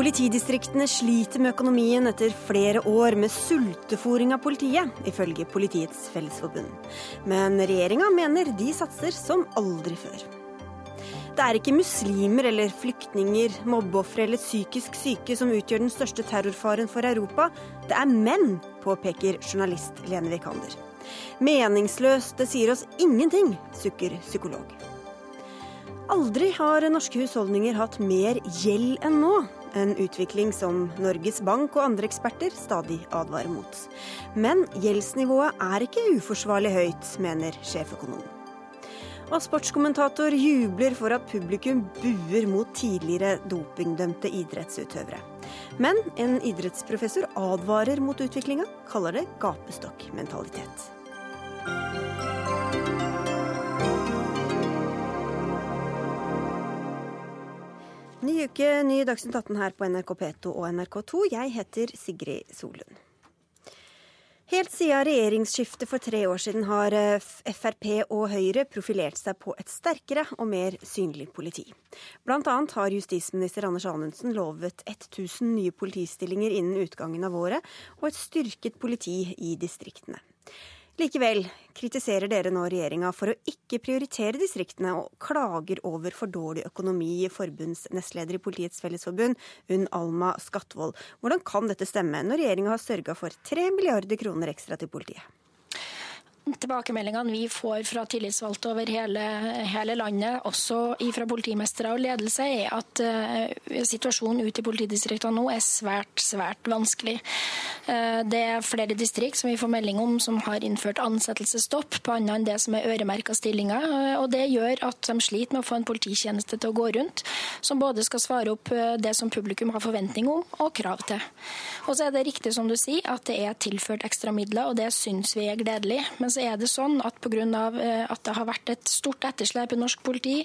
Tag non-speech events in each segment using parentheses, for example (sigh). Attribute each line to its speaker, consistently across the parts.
Speaker 1: Politidistriktene sliter med økonomien etter flere år med sultefòring av politiet, ifølge Politiets Fellesforbund. Men regjeringa mener de satser som aldri før. Det er ikke muslimer eller flyktninger, mobbeofre eller psykisk syke som utgjør den største terrorfaren for Europa. Det er menn, påpeker journalist Lene Vikander. Meningsløst, det sier oss ingenting, sukker psykolog. Aldri har norske husholdninger hatt mer gjeld enn nå. En utvikling som Norges Bank og andre eksperter stadig advarer mot. Men gjeldsnivået er ikke uforsvarlig høyt, mener sjeføkonom. Og sportskommentator jubler for at publikum buer mot tidligere dopingdømte idrettsutøvere. Men en idrettsprofessor advarer mot utviklinga, kaller det gapestokkmentalitet. Ny uke, ny Dagsnytt 18 her på NRK P2 og NRK2. Jeg heter Sigrid Solund. Helt siden regjeringsskiftet for tre år siden har eh, Frp og Høyre profilert seg på et sterkere og mer synlig politi. Blant annet har justisminister Anders Anundsen lovet 1000 nye politistillinger innen utgangen av året, og et styrket politi i distriktene. Likevel kritiserer dere nå regjeringa for å ikke prioritere distriktene, og klager over for dårlig økonomi i forbunds nestleder i Politiets Fellesforbund, Unn Alma Skatvold. Hvordan kan dette stemme, når regjeringa har sørga for 3 milliarder kroner ekstra til politiet?
Speaker 2: Tilbakemeldingene vi får fra tillitsvalgte over hele, hele, landet, også fra politimestere og ledelse, er at uh, situasjonen ute i politidistriktene nå er svært, svært vanskelig. Uh, det er flere distrikt som vi får melding om som har innført ansettelsesstopp på annet enn det som er øremerka stillinger. Uh, og det gjør at de sliter med å få en polititjeneste til å gå rundt, som både skal svare opp det som publikum har forventning om og krav til. Og så er det riktig som du sier, at det er tilført ekstra midler, og det syns vi er gledelig. Men så så er det sånn at pga. Eh, at det har vært et stort etterslep i norsk politi,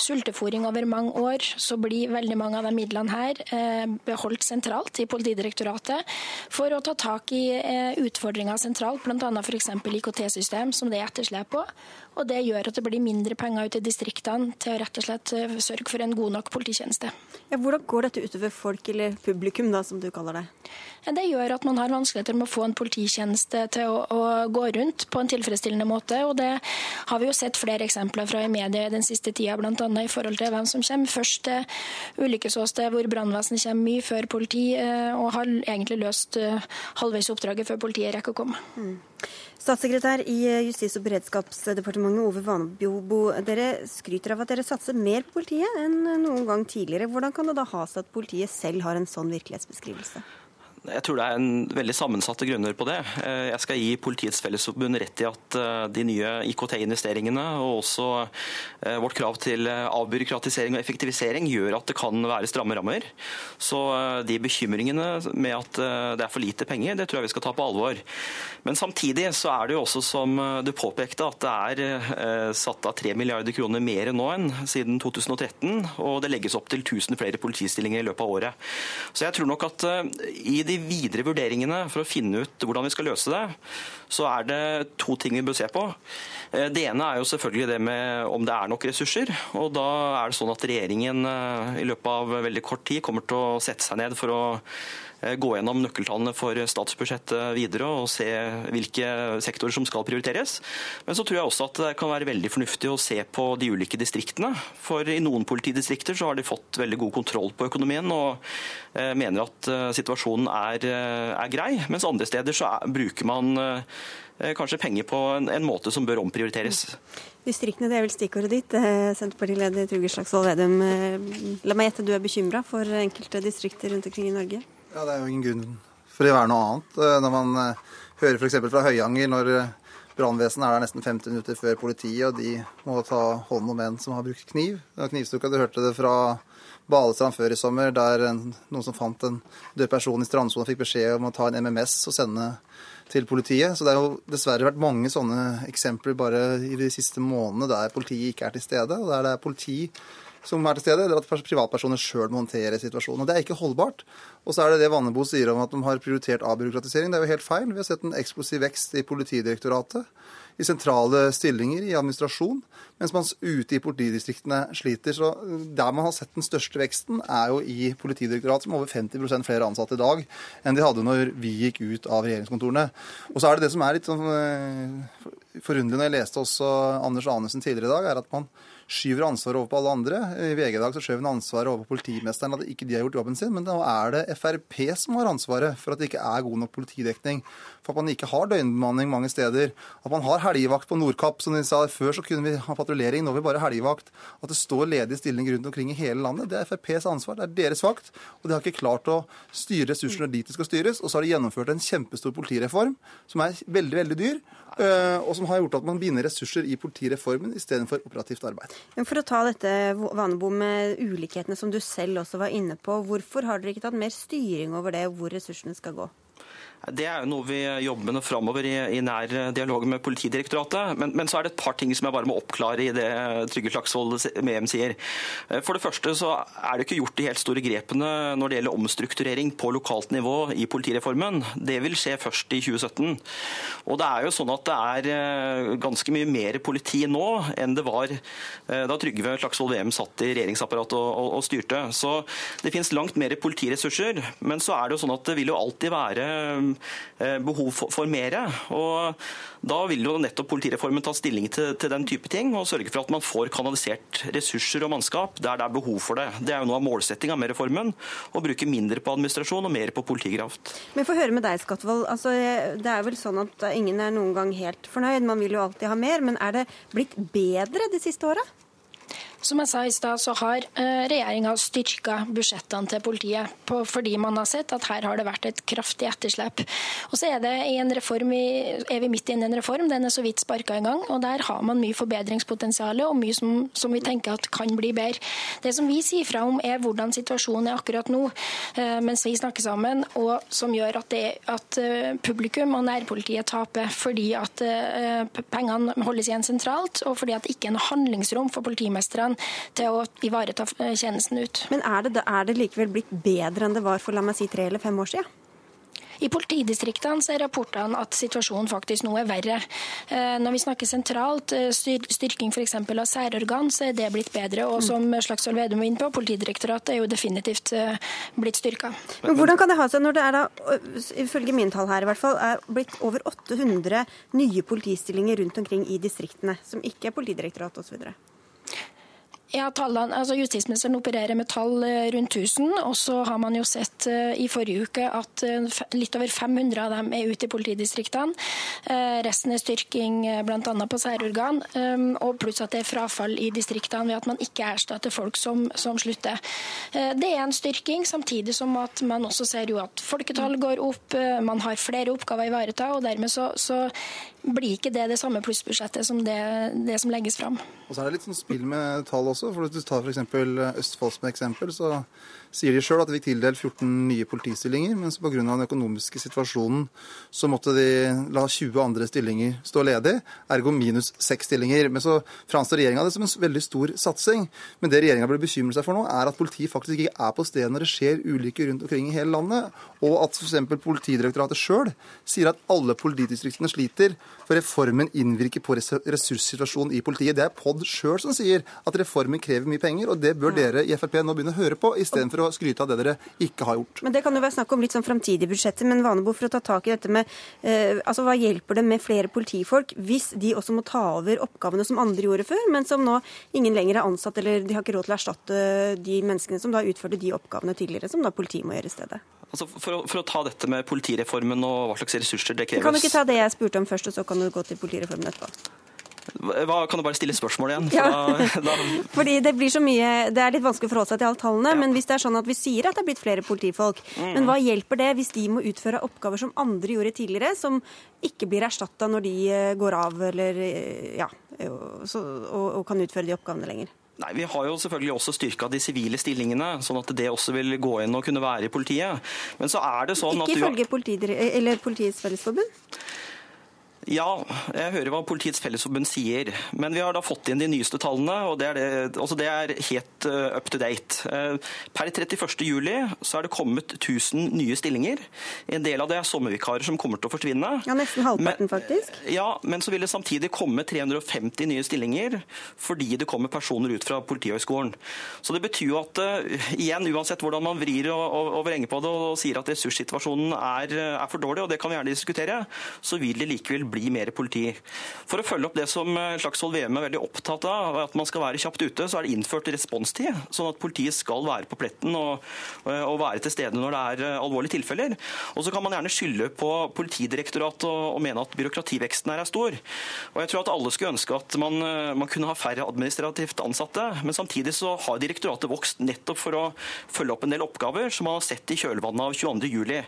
Speaker 2: sultefòring over mange år, så blir veldig mange av de midlene her eh, beholdt sentralt i Politidirektoratet for å ta tak i eh, utfordringer sentralt, bl.a. f.eks. IKT-system, som det er etterslep på. Og Det gjør at det blir mindre penger ut i distriktene til å rett og slett sørge for en god nok polititjeneste.
Speaker 1: Ja, hvordan går dette utover folk, eller publikum, da, som du kaller det?
Speaker 2: Det gjør at man har vanskeligheter med å få en polititjeneste til å, å, gå rundt på en tilfredsstillende måte. og Det har vi jo sett flere eksempler fra i media den siste tida, bl.a. i forhold til hvem som kommer først til ulykkesåsted hvor brannvesenet kommer mye før politi, eh, og har egentlig løst eh, halvveis oppdraget før politiet rekker å komme. Mm.
Speaker 1: Statssekretær i Justis- og beredskapsdepartementet Ove Vanebjobo, dere skryter av at dere satser mer på politiet enn noen gang tidligere. Hvordan kan det da ha seg at politiet selv har en sånn virkelighetsbeskrivelse?
Speaker 3: Jeg tror det er en veldig sammensatte grunner på det. Eh, jeg skal gi Politiets Fellesforbund rett i at eh, de nye IKT-investeringene og også eh, vårt krav til avbyråkratisering og effektivisering gjør at det kan være stramme rammer. Så de bekymringene med at det er for lite penger, det tror jeg vi skal ta på alvor. Men samtidig så er det jo også, som du påpekte, at det er satt av 3 milliarder kroner mer nå enn siden 2013. Og det legges opp til 1000 flere politistillinger i løpet av året. Så jeg tror nok at i de videre vurderingene for å finne ut hvordan vi skal løse det, så er det to ting vi bør se på. Eh, det ene er jo selvfølgelig det med om det er nok ressurser. og Da er det sånn at regjeringen eh, i løpet av veldig kort tid kommer til å sette seg ned for å gå gjennom nøkkeltallene for statsbudsjettet videre og se hvilke sektorer som skal prioriteres. Men så tror jeg også at det kan være veldig fornuftig å se på de ulike distriktene. For i noen politidistrikter så har de fått veldig god kontroll på økonomien og eh, mener at eh, situasjonen er, er grei. Mens andre steder så er, bruker man kanskje penger på en, en, måte som bør omprioriteres.
Speaker 1: Distriktene, det er vel stikkordet ditt. Senterpartileder Trygve Slagsvold Vedum. La meg gjette, du er bekymra for enkelte distrikter rundt omkring i Norge?
Speaker 4: Ja, Det er jo ingen grunn for å være noe annet. Eh, når man eh, hører f.eks. fra Høyanger, når eh, brannvesenet er der nesten 50 minutter før politiet, og de må ta hånd om en som har brukt kniv. Knivstukka, du hørte det fra Balestrand før i sommer, der noen som fant en død person i strandsonen, fikk beskjed om å ta en MMS og sende til politiet. Så det har jo dessverre vært mange sånne eksempler bare i de siste månedene der politiet ikke er til stede, og der det er politi som er til stede, eller at privatpersoner sjøl må håndtere situasjonen. Og Det er ikke holdbart. Og så er det det Vannebo sier om at de har prioritert avbyråkratisering. Det er jo helt feil. Vi har sett en eksplosiv vekst i Politidirektoratet i sentrale stillinger i administrasjon, mens man ute i politidistriktene sliter. Så der man har sett den største veksten, er jo i Politidirektoratet, som har over 50 flere ansatte i dag enn de hadde når vi gikk ut av regjeringskontorene. Og så er det det som er litt sånn eh, forunderlig når jeg leste også Anders Anundsen tidligere i dag, er at man skyver ansvaret over på alle andre. I VG i dag så skjøv han ansvaret over på politimesteren, at ikke de har gjort jobben sin. Men nå er det Frp som har ansvaret for at det ikke er god nok politidekning. For at man ikke har døgnbemanning mange steder. At man har helgevakt på Nordkapp. Som de sa før så kunne vi ha patruljering, nå har vi bare helgevakt. At det står ledige stillinger rundt omkring i hele landet. Det er FrPs ansvar, det er deres vakt. Og de har ikke klart å styre ressursene dit de skal styres. Og så har de gjennomført en kjempestor politireform som er veldig, veldig dyr. Eh, og som har gjort at man binder ressurser i politireformen istedenfor operativt arbeid.
Speaker 1: For å ta dette Vanebo med ulikhetene som du selv også var inne på. Hvorfor har dere ikke tatt mer styring over det, hvor ressursene skal gå?
Speaker 3: Det er jo noe vi jobber med framover i, i, nær dialog med Politidirektoratet. Men, men, så er det et par ting som jeg bare må oppklare i det Trygve Slagsvold Mehem sier. For det første så er det ikke gjort de helt store grepene når det gjelder omstrukturering på lokalt nivå i politireformen. Det vil skje først i 2017. Og det er jo sånn at det er eh, ganske mye mer politi nå enn det var eh, da Trygve Slagsvold Veum satt i regjeringsapparatet og, og, og styrte. Så det finnes langt mer politiressurser. Men så er det jo sånn at det vil jo alltid være Eh, behov for, for mer. Og da vil jo nettopp politireformen ta stilling til, til, den type ting og sørge for at man får kanalisert ressurser og mannskap der det er behov for det. Det er jo noe av målsettinga med reformen. Å bruke mindre på administrasjon og mer på politikraft.
Speaker 1: Men få høre med deg, Skatvold. Altså, det er vel sånn at ingen er noen gang helt fornøyd. Man vil jo alltid ha mer. Men er det blitt bedre de siste åra?
Speaker 2: Som jeg sa i stad, så har eh, regjeringa styrka budsjettene til politiet på, fordi man har sett at her har det vært et kraftig etterslep. Og så er, det en reform, er vi midt inne i en reform, den er så vidt sparka i gang. og Der har man mye forbedringspotensial og mye som, som, vi tenker at kan bli bedre. Det som vi sier fra om, er hvordan situasjonen er akkurat nå, eh, mens vi snakker sammen, og som gjør at, det, at eh, publikum og nærpolitiet taper fordi at pengene holdes igjen sentralt, og fordi at det ikke er noe handlingsrom for politimesterne mulighetene til å ivareta tjenesten ut.
Speaker 1: Men er det, er det likevel blitt bedre enn det var for la meg si tre eller fem år siden?
Speaker 2: I politidistriktene er rapportene at situasjonen faktisk nå er verre. Eh, når vi snakker sentralt, eh, styrking f.eks. av særorgan, så er det blitt bedre. Og som Slagsvold Vedum var inne på, Politidirektoratet er jo definitivt eh, blitt styrka.
Speaker 1: Men hvordan kan det ha seg når det er da, ifølge min tall her i hvert fall, er blitt over 800 nye politistillinger rundt omkring i distriktene, som ikke er Politidirektoratet osv.?
Speaker 2: Ja, tallene, altså Justisministeren opererer med tall eh, rundt 1000. Og så har man jo sett uh, i forrige uke at uh, litt over 500 av dem er ute i politidistriktene. Resten er styrking bl.a. på særorgan. Og pluss at det er frafall i distriktene ved at man ikke erstatter folk som, som slutter. det er en styrking, samtidig som at man også ser jo at folketall går opp, man har flere oppgaver å ivareta. og dermed så, så blir ikke det det samme plussbudsjettet som det, det, som legges fram.
Speaker 4: Og så er det litt sånn spill med tall også. for Hvis du tar f.eks. Østfold som eksempel, så sier de sjøl at de fikk tildelt 14 nye politistillinger, men pga. den økonomiske situasjonen så måtte de la 20 andre stillinger stå ledig, ergo minus 6 stillinger. Men så framstår regjeringa det som en veldig stor satsing. Men det regjeringa burde bekymre seg for nå, er at politiet faktisk ikke er på stedet når det skjer ulykker rundt omkring i hele landet, og at f.eks. Politidirektoratet sjøl sier at alle politidistriktene sliter, for reformen innvirker på ressurssituasjonen i politiet. Det er POD sjøl som sier at reformen krever mye penger, og det bør dere i Frp nå begynne å høre på, istedenfor for å skryte av det dere ikke har gjort.
Speaker 1: Men Det kan jo være snakk om litt sånn framtidige budsjetter, men Vanebo, for å ta tak i dette med eh, altså Hva hjelper det med flere politifolk hvis de også må ta over oppgavene som andre gjorde før, men som nå ingen lenger er ansatt, eller de har ikke råd til å erstatte de menneskene som da utførte de oppgavene tidligere, som da politiet må gjøre i stedet?
Speaker 3: Altså for, å, for, å, ta dette med politireformen og hva slags ressurser det kreves
Speaker 1: Kan ikke ta det jeg spurte om først, og så kan du gå til politireformen etterpå?
Speaker 3: Hva, kan du bare stille spørsmål igjen?
Speaker 1: For ja. da, (laughs) da... (laughs) Fordi Det blir så mye, det er litt vanskelig å forholde seg til alle tallene. Ja. Men hvis det er sånn at vi sier at det er blitt flere politifolk, mm. men hva hjelper det hvis de må utføre oppgaver som andre gjorde tidligere, som ikke blir erstatta når de eh, går av eller eh, ja, så, og, og kan utføre de oppgavene lenger?
Speaker 3: Nei, Vi har jo selvfølgelig også styrka de sivile stillingene, sånn at det også vil gå inn og kunne være i politiet. Men så er det sånn
Speaker 1: ikke
Speaker 3: at
Speaker 1: Ikke ifølge Politiets Fellesforbund?
Speaker 3: Ja, jeg hører hva Politiets Fellesforbund sier. Men vi har da fått inn de nyeste tallene, og det er, det, altså det er helt uh, up to date. Uh, per 31.07 så er det kommet 1000 nye stillinger. En del av det er sommervikarer som kommer til å forsvinne.
Speaker 1: Ja, Nesten halvparten, men, faktisk.
Speaker 3: Ja, men så vil det samtidig komme 350 nye stillinger fordi det kommer personer ut fra Politihøgskolen. Så det betyr jo at uh, igjen, uansett hvordan man vrir og, og, og vrenger på det og sier at ressurssituasjonen er, er for dårlig, og det kan vi gjerne diskutere, så vil det likevel bli mer politi. For å følge opp det som eh, Slagsvold Vedum er veldig opptatt av, at man skal være kjapt ute, så er det innført responstid. Sånn at politiet skal være på pletten og, eh, og være til stede når det er eh, alvorlige tilfeller. Og så kan man gjerne skylde på Politidirektoratet og, og mene at byråkrativeksten her er stor. Og jeg tror at alle skulle ønske at man, man kunne ha færre administrativt ansatte, men samtidig så har direktoratet vokst nettopp for å følge opp en del oppgaver som man har sett i kjølvannet av 22.07.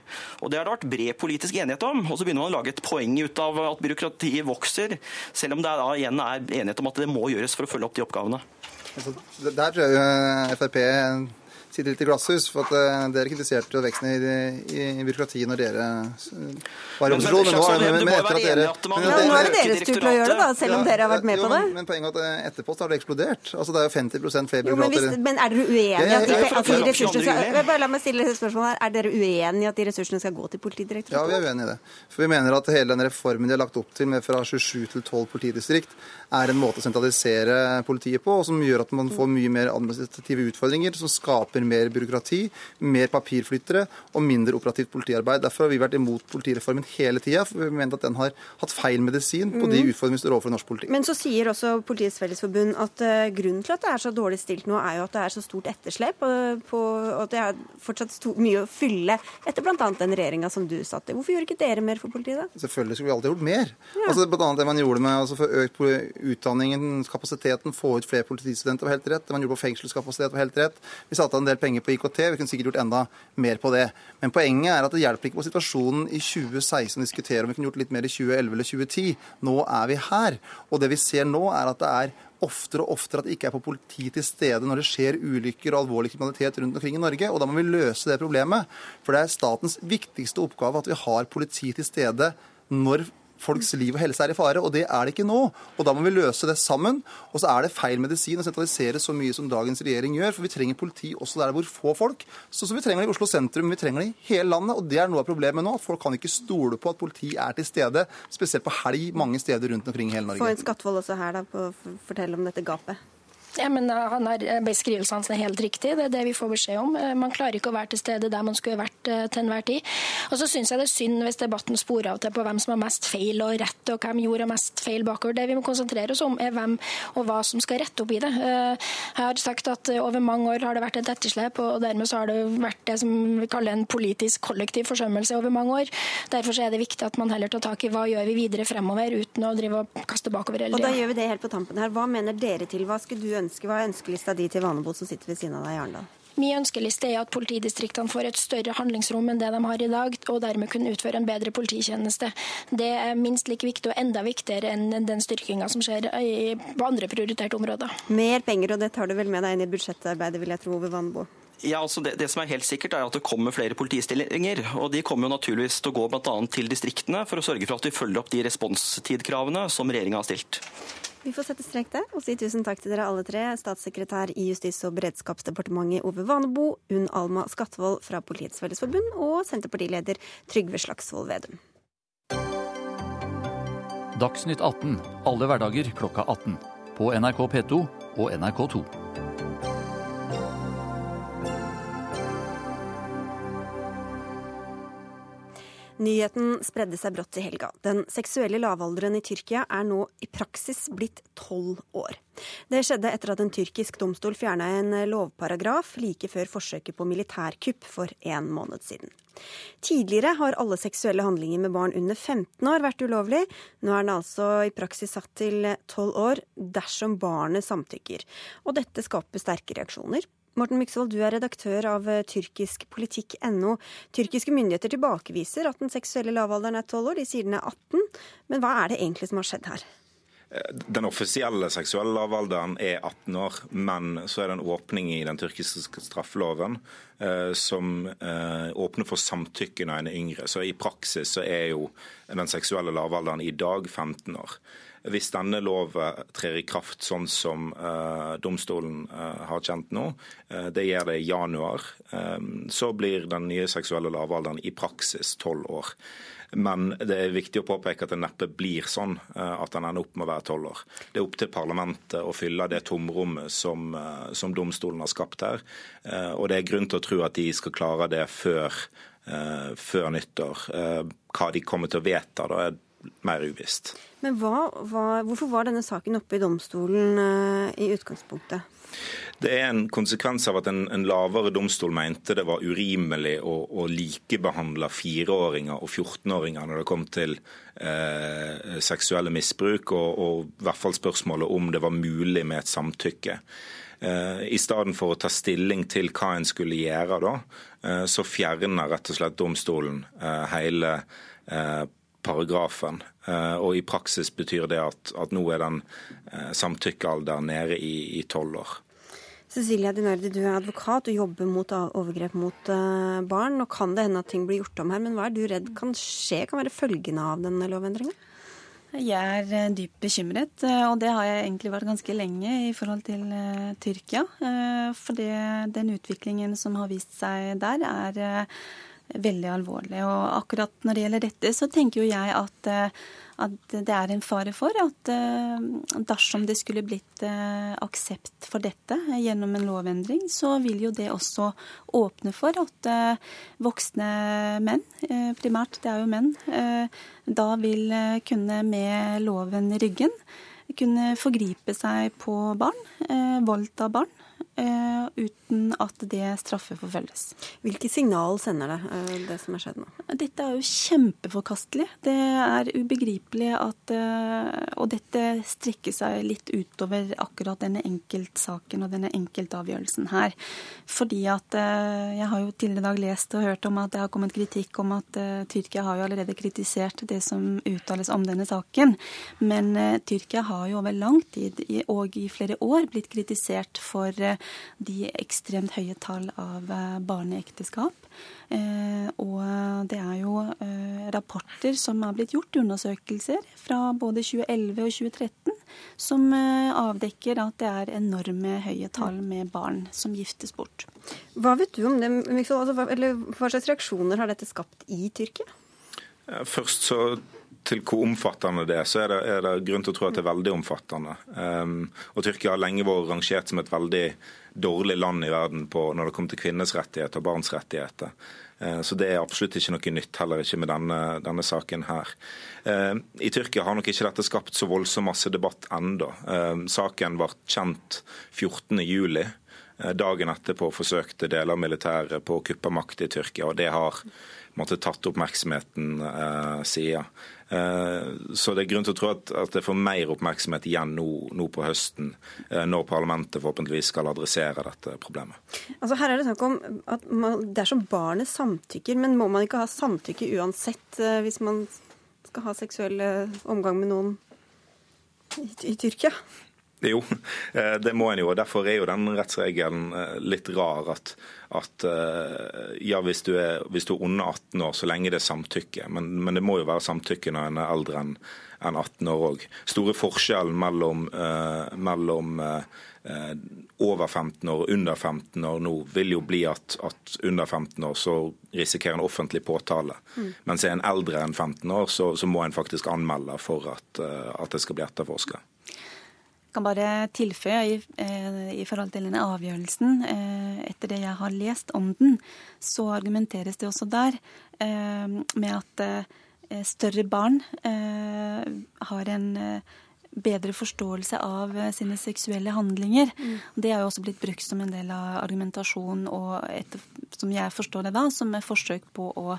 Speaker 3: Og det har det vært bred politisk enighet om. Og så begynner man å lage et poeng ut av at byråkratiet vokser, selv om det da igjen er enighet om at det må gjøres for å følge opp de oppgavene.
Speaker 4: Altså, der tror jeg Frp sitter litt i glasshus. For at uh, dere kritiserte jo veksten i, i, i byråkratiet når dere uh, var i opposisjon. Men,
Speaker 1: nå, men, men etter at dere men, ja, Nå er det deres tur til å gjøre det, da, selv om dere har vært med jo, på det.
Speaker 4: Men, men poenget er at etterpå har det eksplodert. Altså Det er jo 50 flere byråkrater.
Speaker 1: Men, men, er dere uenige i at, de, at de ressursene skal Bare la meg stille et spørsmål her. Er dere uenige i at de ressursene skal gå til Politidirektoratet?
Speaker 4: Ja, vi er uenige i det. For vi mener at hele den reformen de har lagt opp til med fra 27 til 12 politidistrikt, er en måte å sentralisere politiet på, og som gjør at man får mye mer administrative utfordringer, som skaper mer byråkrati mer papirflyttere og mindre operativt politiarbeid. Derfor har vi vært imot politireformen hele tida, for vi mener at den har hatt feil medisin på de mm. utfordringene vi står overfor i norsk politi.
Speaker 1: Men så sier også Politiets Fellesforbund at uh, grunnen til at det er så dårlig stilt nå, er jo at det er så stort etterslep, og, på, og at det er fortsatt mye å fylle etter bl.a. den regjeringa som du satt i. Hvorfor gjorde ikke dere mer for politiet da?
Speaker 4: Selvfølgelig skulle vi alltid gjort mer. Ja. Altså, blant annet det man gjorde med altså, for økt utdanningen, kapasiteten, få ut flere politistudenter var helt rett. Det man gjorde på fengselskapasitet var helt rett. Vi satte av en del penger på IKT. Vi kunne sikkert gjort enda mer på det. Men poenget er at det hjelper ikke på situasjonen i 2016 å diskutere om vi kunne gjort litt mer i 2011 eller 2010. Nå er vi her. Og det vi ser nå, er at det er oftere og oftere at det ikke er på politi til stede når det skjer ulykker og alvorlig kriminalitet rundt omkring i Norge. Og da må vi løse det problemet. For det er statens viktigste oppgave at vi har politi til stede når folks liv og helse er i fare, og det er det ikke nå. Og da må vi løse det sammen. Og så er det feil medisin å sentralisere så mye som dagens regjering gjør, for vi trenger politi også der hvor få folk. Så, så vi trenger det i Oslo sentrum, vi trenger det i hele landet. Og det er noe av problemet nå. at Folk kan ikke stole på at politi er til stede, spesielt på helg mange steder rundt omkring i hele Norge.
Speaker 1: Få en Skattvold også her da, på å fortelle om dette gapet.
Speaker 2: Ja, men eh, han er, eh, Beskrivelsen hans er helt riktig. Det er det vi får beskjed om. Eh, man klarer ikke å være til stede der man skulle vært til enhver tid. Og så syns jeg det er synd hvis debatten sporer av til på hvem som har mest feil og rett, og hvem gjorde mest feil bakover. Det vi må konsentrere oss om, er hvem og hva som skal rette opp i det. Jeg har sagt at over mange år har det vært et etterslep, og dermed så har det vært det som vi kaller en politisk kollektiv forsømmelse over mange år. Derfor er det viktig at man heller tar tak i hva gjør vi videre fremover, uten å drive og kaste bakover
Speaker 1: hele tida. Og da gjør vi det helt på tampen her. Hva mener dere til? Hva skulle du ønske? Hva er ønskelista di til Vanebo som sitter ved siden av deg i Arendal?
Speaker 2: Min ønskeliste er at politidistriktene får et større handlingsrom enn det de har i dag, og dermed kunne utføre en bedre polititjeneste. Det er minst like viktig og enda viktigere enn den styrkinga som skjer på andre prioriterte områder.
Speaker 1: Mer penger, og det tar du vel med deg inn i budsjettarbeidet, vil jeg tro, ved Vanebo?
Speaker 3: Ja, altså det, det, som er helt sikkert er at det kommer flere politistillinger. og De kommer jo naturligvis til å gå bl.a. til distriktene for å sørge for at vi følger opp de responstidkravene som regjeringa har stilt.
Speaker 1: Vi får sette strek der og si tusen takk til dere alle tre. Statssekretær i Justis- og beredskapsdepartementet Ove Vanebo, Unn Alma Skatvold fra Politiets Fellesforbund og Senterpartileder Trygve Slagsvold Vedum.
Speaker 5: Dagsnytt 18 alle hverdager klokka 18. På NRK P2 og NRK2.
Speaker 1: Nyheten spredde seg brått i helga. Den seksuelle lavalderen i Tyrkia er nå i praksis blitt tolv år. Det skjedde etter at en tyrkisk domstol fjerna en lovparagraf like før forsøket på militærkupp for en måned siden. Tidligere har alle seksuelle handlinger med barn under 15 år vært ulovlig. Nå er den altså i praksis satt til tolv år dersom barnet samtykker. Og dette skaper sterke reaksjoner. Morten Myksvold, du er redaktør av eh, tyrkiskpolitikk.no. Tyrkiske myndigheter tilbakeviser at den seksuelle lavalderen er 12 år, de sier den er 18. Men hva er det egentlig som har skjedd her?
Speaker 6: Den offisielle seksuelle lavalderen er 18 år, men så er det en åpning i den tyrkiske straffeloven eh, som eh, åpner for samtykke når en yngre. Så i praksis så er jo den seksuelle lavalderen i dag 15 år. Hvis denne loven trer i kraft sånn som uh, domstolen uh, har kjent nå, det gjør det i januar, så blir den nye seksuelle lavalderen i praksis tolv år. Men det er viktig å påpeke at det neppe blir sånn eh, at den ender opp med å være tolv år. Det er opp til parlamentet å fylle det tomrommet som, eh, som domstolen har skapt her. Eh, og det er grunn til å tro at de skal klare det før, før nyttår. Hva de kommer til å vedta, da mer uvisst.
Speaker 1: Men hva, hva, hvorfor var denne saken oppe i domstolen i utgangspunktet?
Speaker 6: Det er en konsekvens av at en, en lavere domstol mente det var urimelig å, å likebehandle fireåringer og 14-åringer når det kom til eh, seksuelle misbruk, og, og, i hvert fall spørsmålet om det var mulig med et samtykke. Eh, I stedet for å ta stilling til hva en skulle gjøre da, eh, så fjerner rett og slett domstolen hele paragrafen. Eh, og i praksis betyr det at, at nå er den samtykkealderen nede i tolv år.
Speaker 1: Cecilia Dinardi, du er advokat og jobber mot overgrep mot uh, barn. Nå kan det hende at ting blir gjort om her, men hva er du redd kan skje, kan være følgene av denne lovendringen?
Speaker 7: Jeg er eh, dypt bekymret, eh, og det har jeg egentlig vært ganske lenge i forhold til Tyrkia. For det, den utviklingen som har vist seg der, er veldig alvorlig. Og akkurat når det gjelder dette, så tenker jo jeg at at det er en fare for at eh, dersom det skulle blitt eh, aksept for dette gjennom en lovendring, så vil jo det også åpne for at eh, voksne menn, primært det er jo menn, da vil kunne med loven i ryggen kunne forgripe seg på barn, voldta barn. Uh, uten at det straffeforfølges.
Speaker 1: Hvilke signal sender det, uh, det som er skjedd nå?
Speaker 7: Dette er jo kjempeforkastelig. Det er ubegripelig at uh, Og dette strekker seg litt utover akkurat denne enkeltsaken og denne enkeltavgjørelsen her. Fordi at jeg har jo tidligere i dag lest og hørt om at det har kommet kritikk om at Tyrkia har jo allerede kritisert det som uttales om denne saken. Men Tyrkia har jo over lang tid og i flere år blitt kritisert for de ekstremt høye tall av eh, barneekteskap. Eh, og det er jo eh, rapporter som er blitt gjort, undersøkelser fra både 2011 og 2013, som avdekker at det er enorme høye tall med barn som giftes bort.
Speaker 1: Hva vet du om det, altså, eller hva slags reaksjoner har dette skapt i Tyrkia?
Speaker 6: Først så til hvor omfattende det er, så er det, er det, grunn til å tro at det er veldig omfattende. Um, og Tyrkia har lenge vært rangert som et veldig dårlig land i verden på, når det kommer til kvinners rettigheter og barns rettigheter. Uh, så det er absolutt ikke noe nytt, heller ikke med denne, denne saken her. Uh, I Tyrkia har nok ikke dette skapt så voldsomt masse debatt ennå. Uh, saken ble kjent 14.07. Dagen etterpå forsøkte deler av militæret på å kuppe makt i Tyrkia, og det har måtte tatt oppmerksomheten eh, siden. Eh, så det er grunn til å tro at, det får mer oppmerksomhet igjen nå, nå på høsten, eh, når parlamentet forhåpentligvis skal adressere dette problemet.
Speaker 1: Altså Her er det snakk om at man, dersom barnet samtykker, men må man ikke ha samtykke uansett eh, hvis man skal ha seksuell omgang med noen i, i Tyrkia? (laughs)
Speaker 6: Jo, eh, det må en jo. og Derfor er jo den rettsregelen eh, litt rar. At, at eh, ja, hvis du, er, hvis du, er, under 18 år, så lenge det er samtykke. Men, men det må jo være samtykke når en er eldre enn en 18 år òg. Store forskjellen mellom, uh, mellom uh, over 15 år og under 15 år nå vil jo bli at, at under 15 år så risikerer en offentlig påtale. Mm. Mens er en eldre enn 15 år, så, så må en faktisk anmelde for at, at det skal bli etterforska
Speaker 7: kan bare tilføye i, eh, i, forhold til denne avgjørelsen. Eh, etter det jeg har lest om den, så argumenteres det også der eh, med at større barn har en bedre forståelse av sine seksuelle handlinger. Mm. Det har jo også blitt brukt som en del av argumentasjonen, og etter, som jeg forstår det da, som et forsøk på å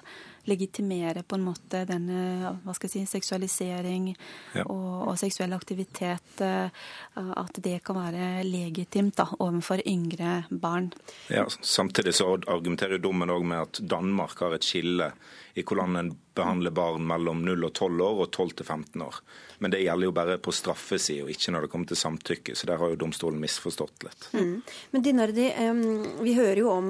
Speaker 7: legitimere på en måte denne hva skal jeg si, seksualisering ja. og, og, seksuell aktivitet. Eh, at det kan være legitimt da, overfor yngre barn.
Speaker 6: Ja, Samtidig så argumenterer dommen òg med at Danmark har et skille i hvordan en behandler barn mellom 0 og 12 år og 12 til 15 år. Men det gjelder jo bare på straffesida, ikke når det kommer til samtykke. Så der har jo domstolen misforstått litt.
Speaker 1: Mm. Men Dinardi, vi hører jo om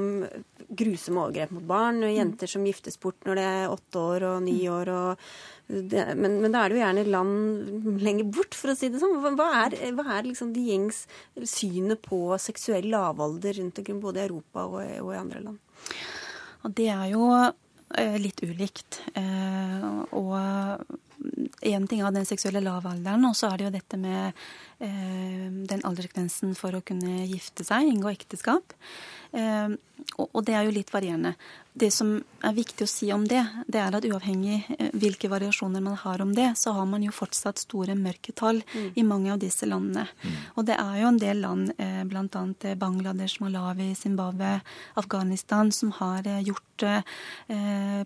Speaker 1: grusomme overgrep mot barn, og jenter som giftes bort når de er åtte år og ni år. og det, men, men, da er det jo gjerne land lenger bort, for å si det sånn. Hva er, hva er liksom de gjengs synet på seksuell lavalder rundt omkring både i Europa og, og i andre land?
Speaker 7: Det er jo eh, litt ulikt. Eh, og én ting av den seksuelle lavalderen, og så er det jo dette med eh, den aldersgrensen for å kunne gifte seg, inngå ekteskap. Og det er jo litt varierende det som er viktig å si om det, det er at uavhengig eh, hvilke variasjoner man har om det, så har man jo fortsatt store mørketall mm. i mange av disse landene. Mm. Og det er jo en del land, eh, bl.a. Eh, Bangladesh, Malawi, Zimbabwe, Afghanistan, som har gjort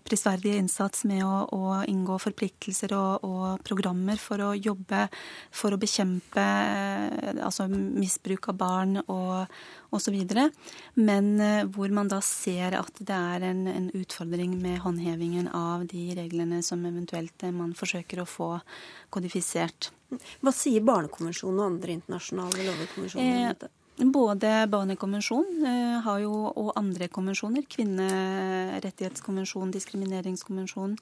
Speaker 7: prisverdig innsats med å, å inngå forpliktelser og, og, programmer for å jobbe for å bekjempe altså misbruk av barn og osv. Men hvor man da ser at det er en en, en, utfordring med håndhevingen av de reglene som eventuelt eh, man forsøker å få kodifisert.
Speaker 1: Hva sier Barnekonvensjonen og andre internasjonale lovkonvensjoner om dette?
Speaker 7: Både Barnekonvensjonen eh, og andre konvensjoner, kvinnerettighetskonvensjon, diskrimineringskonvensjon,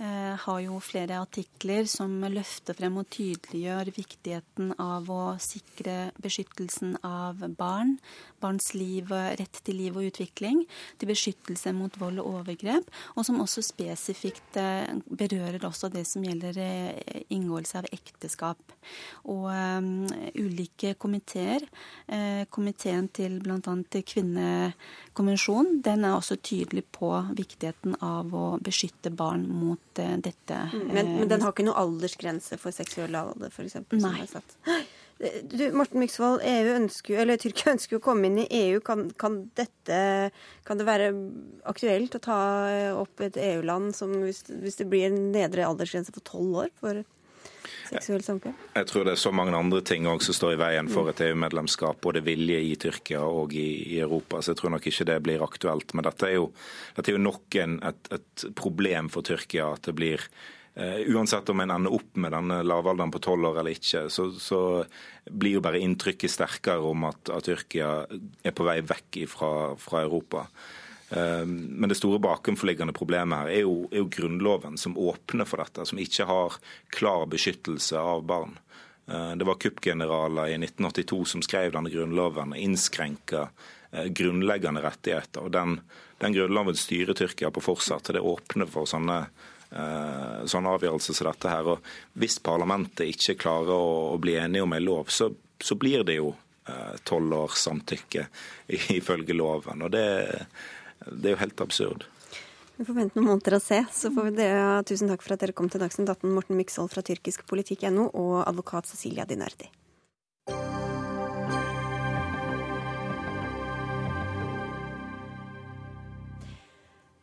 Speaker 7: eh, har jo flere artikler som løfter frem og tydeliggjør viktigheten av å sikre beskyttelsen av barn, barns liv, rett til liv og utvikling, til beskyttelse mot vold og overgrep, og som også spesifikt eh, berører også det som gjelder inngåelse av ekteskap. Og um, ulike komiteer komiteen til bl.a. kvinnekonvensjonen, den er også tydelig på viktigheten av å beskytte barn mot dette.
Speaker 1: Mm, men, men, den har ikke noen aldersgrense for seksuell alder, f.eks.?
Speaker 7: Nei.
Speaker 1: Du, Morten Myksvold, ønsker, eller Tyrkia (laughs) ønsker å komme inn i EU. Kan, kan, dette, kan det være aktuelt å ta opp et EU-land som hvis, hvis, det blir en nedre aldersgrense for tolv år for seksuelt samkvem?
Speaker 6: Jeg tror det er så mange andre ting som står i veien for et EU-medlemskap. Både vilje i Tyrkia og i, i, Europa. Så jeg tror nok ikke det blir aktuelt. Men dette er jo, dette er jo nok en, et, et, problem for Tyrkia at det blir Uansett om en ender opp med denne lavalderen på tolv år eller ikke, så, så, blir jo bare inntrykket sterkere om at, at Tyrkia er på vei vekk fra, fra Europa. Ehm, men det store bakenforliggende problemet her er jo, er jo, grunnloven, som åpner for dette, som ikke har klar beskyttelse av barn. Ehm, det var kuppgeneraler i 1982 som skrev denne grunnloven og innskrenka eh, grunnleggende rettigheter. Og den, den, grunnloven styrer Tyrkia på fortsatt. Det åpner for sånne, eh, avgjørelse som dette her. Og hvis parlamentet ikke klarer å, å bli enige om en lov, så, så blir det jo eh, tolv års samtykke ifølge loven. Og det det er jo helt absurd.
Speaker 1: Vi får vente noen måneder og se. Så får vi dere, tusen takk for at dere kom til Dagsnytt 18, Morten Myksvold fra tyrkiskpolitikk.no og advokat Cecilia Dinardi.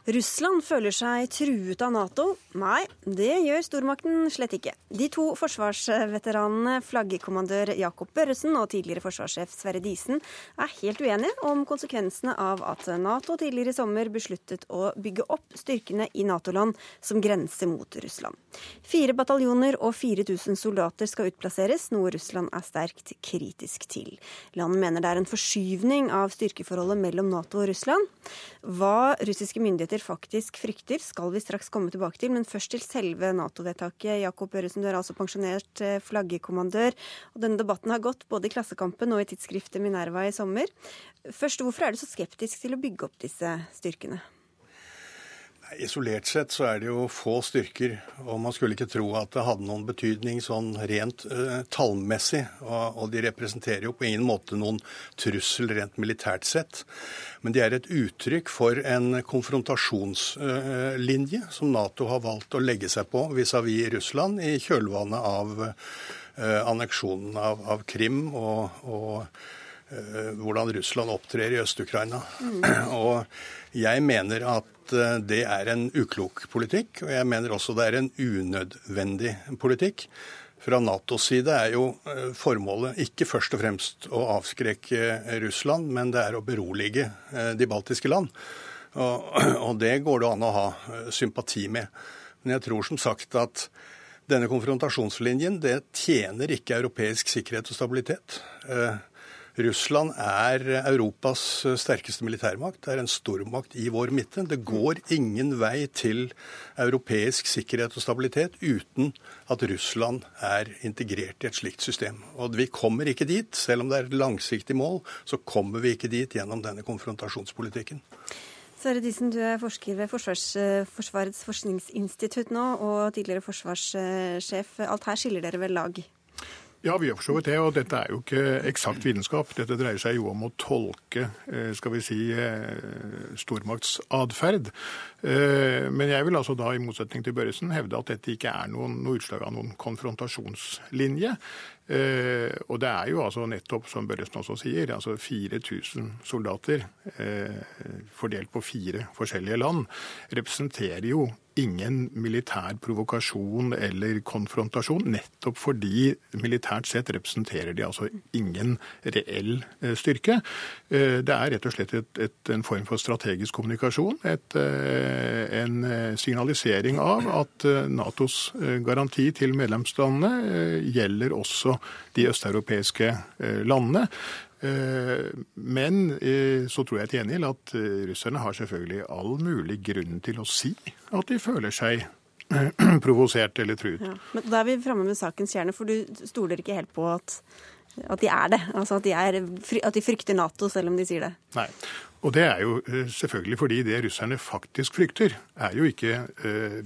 Speaker 1: Russland føler seg truet av Nato. Nei, det gjør stormakten slett ikke. De to forsvarsveteranene, flaggekommandør Jakob Børresen og tidligere forsvarssjef Sverre Disen, er helt uenige om konsekvensene av at Nato tidligere i sommer besluttet å bygge opp styrkene i Nato-land som grenser mot Russland. Fire bataljoner og 4000 soldater skal utplasseres, noe Russland er sterkt kritisk til. Landet mener det er en forskyvning av styrkeforholdet mellom Nato og Russland. Hva russiske myndigheter myndigheter faktisk frykter, skal vi straks komme tilbake til. Men først til selve Nato-vedtaket. Jakob Øresen, du er altså pensjonert eh, flaggekommandør. Og denne debatten har gått både i Klassekampen og i tidsskriftet Minerva i sommer. Først, hvorfor er du så skeptisk til å bygge opp disse styrkene?
Speaker 8: Isolert sett så er det jo få styrker, og man skulle ikke tro at det hadde noen betydning sånn rent uh, tallmessig. Og, og, de representerer jo på ingen måte noen trussel rent militært sett. Men de er et uttrykk for en konfrontasjonslinje uh, som Nato har valgt å legge seg på vis-à-vis -vis Russland i kjølvannet av uh, anneksjonen av, av, Krim og, og hvordan Russland opptrer i Øst-Ukraina. Mm. (clears throat) Og jeg mener at Eh, det er en uklok politikk, og jeg mener også det er en unødvendig politikk. Fra Natos side er jo eh, formålet ikke først og fremst å avskrekke Russland, men det er å berolige eh, de baltiske land. Og (clears throat) det går det an å ha sympati med. Men jeg tror som sagt at Denne konfrontasjonslinjen det tjener ikke europeisk sikkerhet og stabilitet. Russland er Europas sterkeste militærmakt. Det er en stormakt i vår midte. Det går ingen vei til europeisk sikkerhet og stabilitet uten at Russland er integrert i et slikt system. Og vi kommer ikke dit. Selv om det er et langsiktig mål, så kommer vi ikke dit gjennom denne konfrontasjonspolitikken.
Speaker 1: Sverre Disen, du er forsker ved Forsvars, Forsvarets forskningsinstitutt nå, og tidligere forsvarssjef. Alt her skiller dere vel lag?
Speaker 9: Ja, vi gjør for så vidt det. Og dette er jo ikke eksakt vitenskap. Dette dreier seg jo om å tolke eh, skal vi si, eh, stormaktsatferd. Eh, men jeg vil altså da, i motsetning til Børresen, hevde at dette ikke er noen, noe utslag av noen konfrontasjonslinje. Og det er jo altså nettopp, som Børresen også sier, altså 4000 soldater fordelt på fire forskjellige land representerer jo ingen militær provokasjon eller konfrontasjon, nettopp fordi militært sett representerer de altså ingen reell eh, styrke. Eh, det er rett og slett et, et, en form for strategisk kommunikasjon. Et, eh, en signalisering av at Natos garanti til medlemslandene gjelder også de østeuropeiske landene. Eh, men eh, så tror jeg til gjengjeld at eh, russerne har selvfølgelig all mulig grunn til å si at de føler seg (clears throat) provosert eller truet. Ja,
Speaker 1: men Da er vi framme med sakens kjerne, for du stoler ikke helt på at, at de er det? Altså at de, er, at de frykter Nato, selv om de sier det?
Speaker 9: Nei. Og det er jo selvfølgelig fordi det russerne faktisk frykter, er jo ikke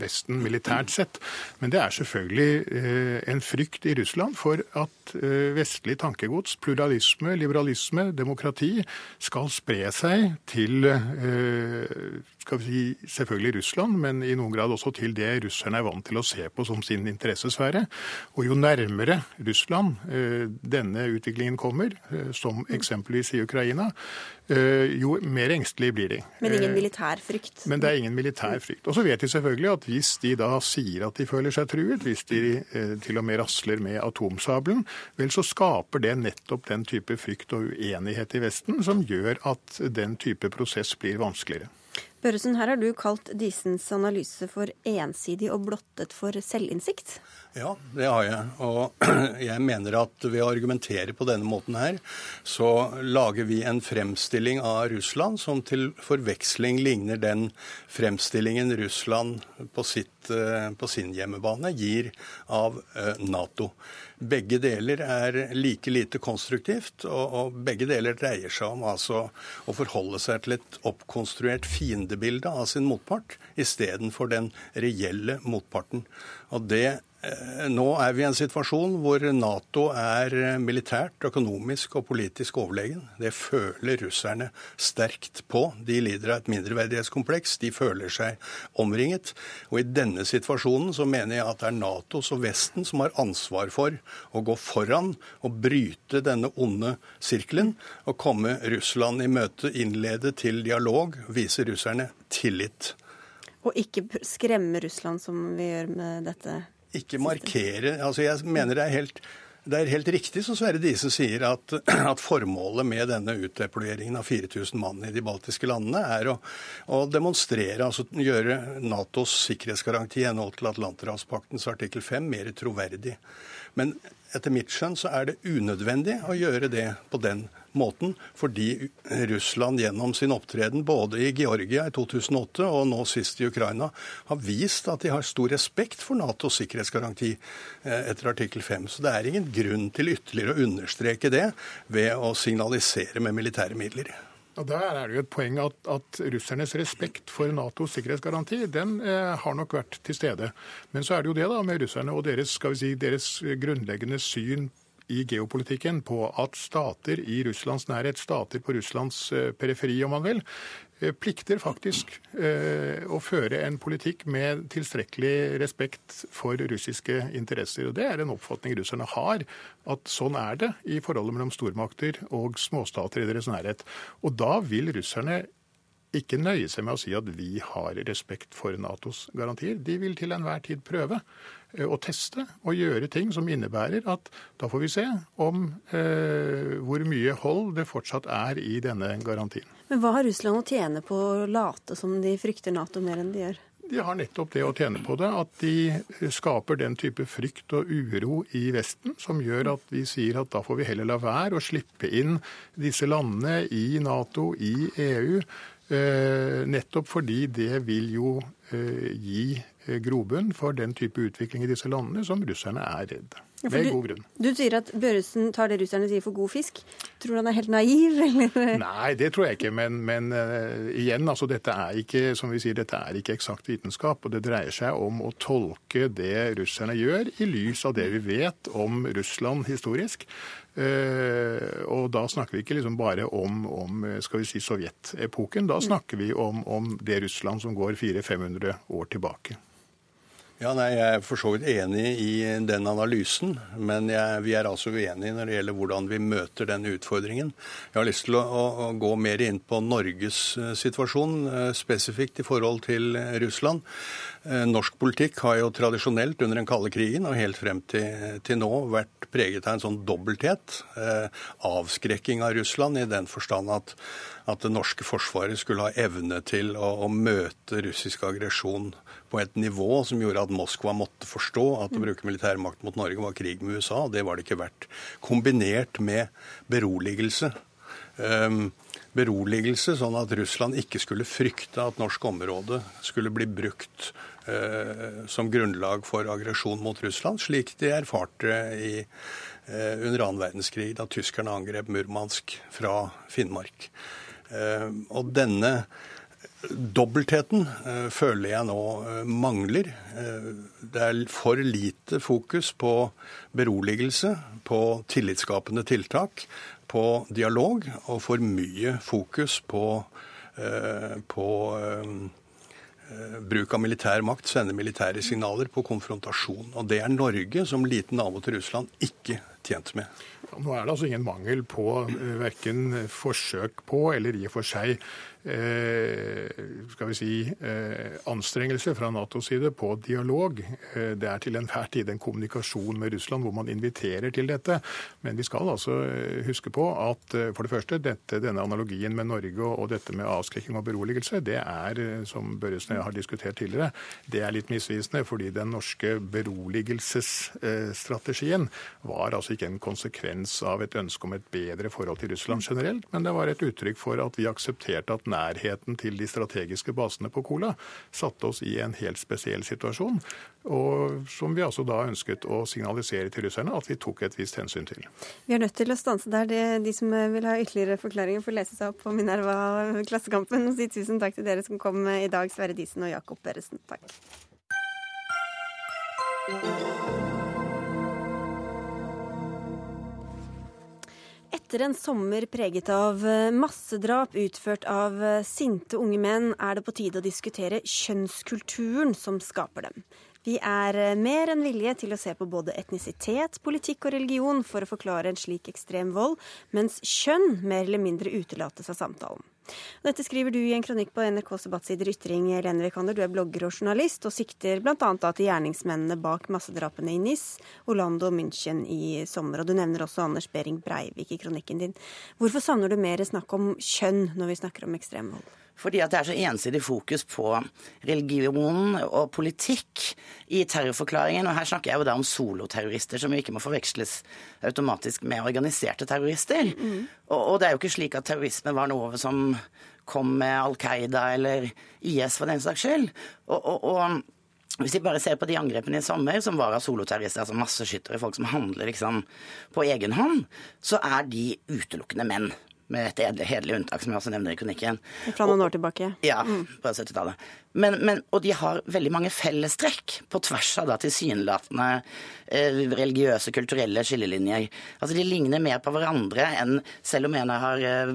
Speaker 9: Vesten militært sett. Men det er selvfølgelig en frykt i Russland for at Eh, vestlig tankegods, pluralisme, liberalisme, demokrati, skal spre seg til eh, skal vi si, selvfølgelig Russland, men i noen grad også til det russerne er vant til å se på som sin interessesfære. Og jo nærmere Russland eh, denne utviklingen kommer, som eksempelvis i Ukraina, jo mer engstelige blir de.
Speaker 1: Men ingen militær frykt?
Speaker 9: Men det er ingen militær frykt. Og så vet de selvfølgelig at hvis de da sier at de føler seg truet, hvis de til og med rasler med atomsabelen, vel så skaper det nettopp den type frykt og uenighet i Vesten som gjør at den type prosess blir vanskeligere.
Speaker 1: Børresen, her har du kalt Disens analyse for ensidig og blottet for selvinnsikt?
Speaker 8: Ja, det har jeg. Og (clears throat) jeg mener at ved å argumentere på denne måten her, så lager vi en fremstilling av Russland som til forveksling ligner den fremstillingen Russland på, sitt, eh, på sin hjemmebane gir av eh, Nato. Begge deler er like lite konstruktivt, og, og begge deler dreier seg om altså å forholde seg til et oppkonstruert fiendebilde av sin motpart istedenfor den reelle motparten. Og det nå er vi i en situasjon hvor Nato er militært, økonomisk og politisk overlegen. Det føler russerne sterkt på. De lider av et mindreverdighetskompleks. De føler seg omringet. Og i denne situasjonen så mener jeg at det er Natos og Vesten som har ansvar for å gå foran og bryte denne onde sirkelen og komme Russland i møte, innlede til dialog, vise russerne tillit.
Speaker 1: Og ikke skremme Russland som vi gjør med dette?
Speaker 8: Ikke markere altså Jeg mener det er helt det er helt riktig som Sverre Dise sier, at, (clears throat) at, formålet med denne utdeployeringen av 4000 mann i de baltiske landene er å, å demonstrere, altså gjøre Natos sikkerhetsgaranti i henhold til Atlanterhavspaktens artikkel 5 mer troverdig. Men etter mitt skjønn så er det unødvendig å gjøre det på den måten, fordi Russland gjennom sin opptreden både i Georgia i 2008 og nå sist i Ukraina har vist at de har stor respekt for Natos sikkerhetsgaranti eh, etter artikkel 5. Så det er ingen grunn til ytterligere å understreke det ved å signalisere med militære midler.
Speaker 9: Og Der er det jo et poeng at, at russernes respekt for Natos sikkerhetsgaranti den eh, har nok vært til stede. Men så er det jo det da med russerne og deres, skal vi si, deres grunnleggende syn i geopolitikken på at stater i Russlands nærhet, stater på Russlands eh, periferi om man vil, eh, plikter faktisk eh, å føre en politikk med tilstrekkelig respekt for russiske interesser. Og Det er en oppfatning russerne har, at sånn er det i forholdet mellom stormakter og småstater i deres nærhet. Og da vil russerne ikke nøye seg med å si at vi har respekt for Natos garantier. De vil til enhver tid prøve Eh, å teste og gjøre ting som innebærer at da får vi se om eh, hvor mye hold det fortsatt er i denne garantien.
Speaker 1: Men hva har Russland å tjene på å late som de frykter Nato mer enn de gjør?
Speaker 9: De har nettopp det å tjene på det, at de skaper den type frykt og uro i Vesten som gjør at vi sier at da får vi heller la være å slippe inn disse landene i Nato, i EU. Eh, nettopp fordi det vil jo eh, gi eh, grobunn for den type utvikling i disse landene som russerne er redd.
Speaker 1: Ja,
Speaker 9: Med
Speaker 1: du,
Speaker 9: god grunn.
Speaker 1: Du sier at Børresen tar det russerne sier for god fisk. Tror du han er helt naiv, (laughs) eller?
Speaker 9: Nei, det tror jeg ikke. Men, men uh, igjen, altså dette er ikke som vi sier, dette er ikke eksakt vitenskap. Og det dreier seg om å tolke det russerne gjør, i lys av det vi vet om Russland historisk. Uh, og da snakker vi ikke liksom bare om, om skal vi si, sovjetepoken. Da snakker vi om, om det Russland som går 400-500 år tilbake.
Speaker 8: Ja, nei, Jeg er for så vidt enig i den analysen, men jeg, vi er altså uenige når det gjelder hvordan vi møter den utfordringen. Jeg har lyst til å, å, å gå mer inn på Norges eh, situasjon, eh, spesifikt i forhold til Russland. Eh, norsk politikk har jo tradisjonelt under den kalde krigen og helt frem til, til nå vært preget av en sånn dobbelthet. Avskrekking av Russland i den forstand at, at det norske forsvaret skulle ha evne til å, å møte russisk aggresjon på et nivå som gjorde at Moskva måtte forstå at å bruke militærmakt mot Norge var krig med USA. Det var det ikke verdt. Kombinert med beroligelse. Um, beroligelse, sånn at Russland ikke skulle frykte at norsk område skulle bli brukt uh, som grunnlag for aggresjon mot Russland, slik de erfarte i, uh, under annen verdenskrig, da tyskerne angrep Murmansk fra Finnmark. Uh, og denne Dobbeltheten eh, føler jeg nå eh, mangler. Eh, det er for lite fokus på beroligelse, på tillitsskapende tiltak, på dialog, og for mye fokus på, på bruk av militær makt, sende militære signaler på konfrontasjon. Og det er Norge som liten nabo til Russland ikke tjent med.
Speaker 9: Nå er det altså ingen mangel på verken forsøk på eller i og for seg skal vi si, eh, anstrengelse fra Natos side på dialog. Eh, det er til enhver tid en kommunikasjon med Russland hvor man inviterer til dette. Men vi skal altså huske på at for det første, dette, denne analogien med Norge og dette med avskrekking og beroligelse, det er, som Børresen og jeg har diskutert tidligere, det er litt misvisende. Fordi den norske beroligelsesstrategien var altså ikke en konsekvens av et ønske om et bedre forhold til Russland generelt, men det var et uttrykk for at vi aksepterte at nærheten til de strategiske basene på Kola satte oss i en helt spesiell situasjon. Og som vi altså da ønsket å signalisere til russerne at vi tok et visst hensyn til.
Speaker 1: Vi er nødt til å stanse der. Det, de som vil ha ytterligere forklaringer, får lese seg opp på Minerva Klassekampen. Og si tusen takk til dere som kom i dag, Sverre Disen og Jakob Berresen. Takk. Etter en sommer preget av eh, massedrap utført av eh, sinte unge menn, er det på tide å diskutere kjønnskulturen som skaper dem. Vi er eh, mer enn villige til å se på både etnisitet, politikk og religion for å forklare en slik ekstrem vold, mens kjønn mer eller mindre utelates av samtalen. Dette skriver du i en kronikk på NRKs debattsider Ytring. Lene Vikander, du er blogger og journalist, og sikter bl.a. til gjerningsmennene bak massedrapene i Nis, Orlando og München i sommer. Og du nevner også Anders Behring Breivik i kronikken din. Hvorfor savner du mer snakk om kjønn når vi snakker om ekstremvold?
Speaker 10: Fordi at det er så ensidig fokus på religion og politikk i terrorforklaringen. Og her snakker jeg jo da om soloterrorister, som jo ikke må forveksles automatisk med organiserte terrorister. Mm. Og, og, det er jo ikke slik at terrorisme var noe som kom med Al Qaida eller IS for den saks skyld. og, og, og hvis vi bare ser på de angrepene i sommer, som var av soloterrorister, altså masseskyttere, folk som handler liksom på egen hånd, så er de utelukkende menn med et hederlig unntak, som jeg også nevner i kronikken.
Speaker 1: Fra noen år tilbake?
Speaker 10: Ja, mm. på 70-tallet. Men, men, og de har veldig mange fellestrekk på tvers av da tilsynelatende eh, religiøse, kulturelle skillelinjer. Altså De ligner mer på hverandre enn selv om en har eh,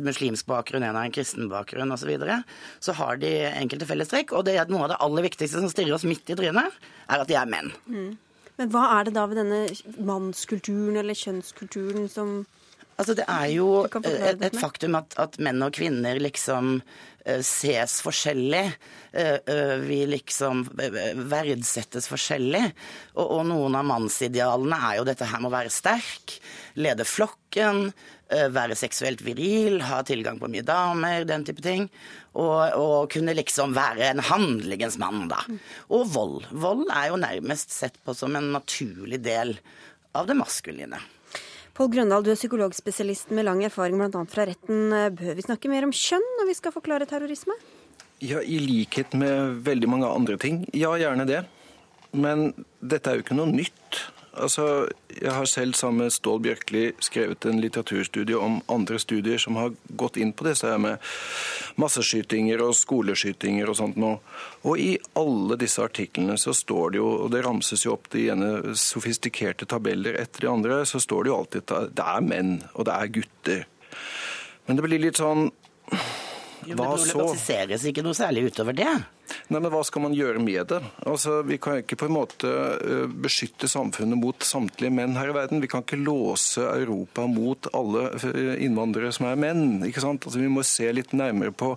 Speaker 10: en muslimsk bakgrunn, en har en kristen bakgrunn osv. Så, videre, så har de enkelte fellestrekk. Og det er noe av det aller viktigste som stirrer oss midt i trynet, er at de er menn. Mm.
Speaker 1: Men hva er det da ved denne mannskulturen eller kjønnskulturen som
Speaker 10: Altså, det er jo et, et faktum at, at, menn og kvinner liksom uh, ses forskjellig. Uh, uh, vi liksom verdsettes forskjellig. Og, og, noen av mannsidealene er jo dette her med å være sterk, lede flokken, være seksuelt viril, ha tilgang på mye damer, den type ting. Og, og, kunne liksom være en handlingens mann, da. Og vold. Vold er jo nærmest sett på som en naturlig del av det maskuline.
Speaker 1: Pål Grøndal, du er psykologspesialist med lang erfaring bl.a. fra retten. Bør vi snakke mer om kjønn når vi skal forklare terrorisme?
Speaker 11: Ja, I likhet med veldig mange andre ting. Ja, gjerne det. Men dette er jo ikke noe nytt. Altså, jeg har selv sammen med Stål Bjørkli skrevet en litteraturstudie om andre studier som har gått inn på disse her med masseskytinger og skoleskytinger og sånt noe. Og i alle disse artiklene så står det jo, og det ramses jo opp de ene sofistikerte tabeller etter de andre, så står det jo alltid at det er menn, og det er gutter. Men det blir litt sånn
Speaker 10: hva så? Det problematiseres ikke noe særlig utover det.
Speaker 11: Nei, men Hva skal man gjøre med det? Altså, Vi kan ikke på en måte eh, beskytte samfunnet mot samtlige menn her i verden. Vi kan ikke låse Europa mot alle eh, innvandrere som er menn. ikke sant? Altså, Vi må se litt nærmere på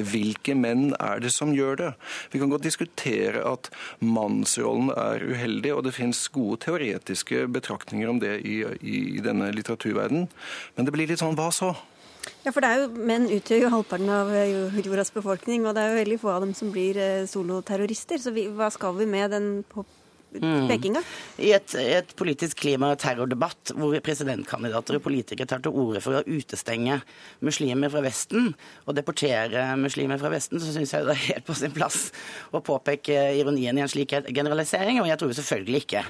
Speaker 11: hvilke menn er det som gjør det. Vi kan godt diskutere at mannsrollen er uheldig, og det finnes gode teoretiske betraktninger om det i, i, i denne litteraturverdenen. Men det blir litt sånn hva så?
Speaker 1: Ja, for det er jo, Menn utgjør jo halvparten av eh, jordas befolkning, og det er jo veldig få av dem som blir eh, soloterrorister. Så vi, hva skal vi med den på Mm.
Speaker 10: I et, et, politisk klima- og terrordebatt hvor presidentkandidater og politikere tar til orde for å utestenge muslimer fra Vesten og deportere muslimer fra Vesten, så syns jeg det er helt på sin plass å påpeke ironien i en slik generalisering. Og jeg tror selvfølgelig ikke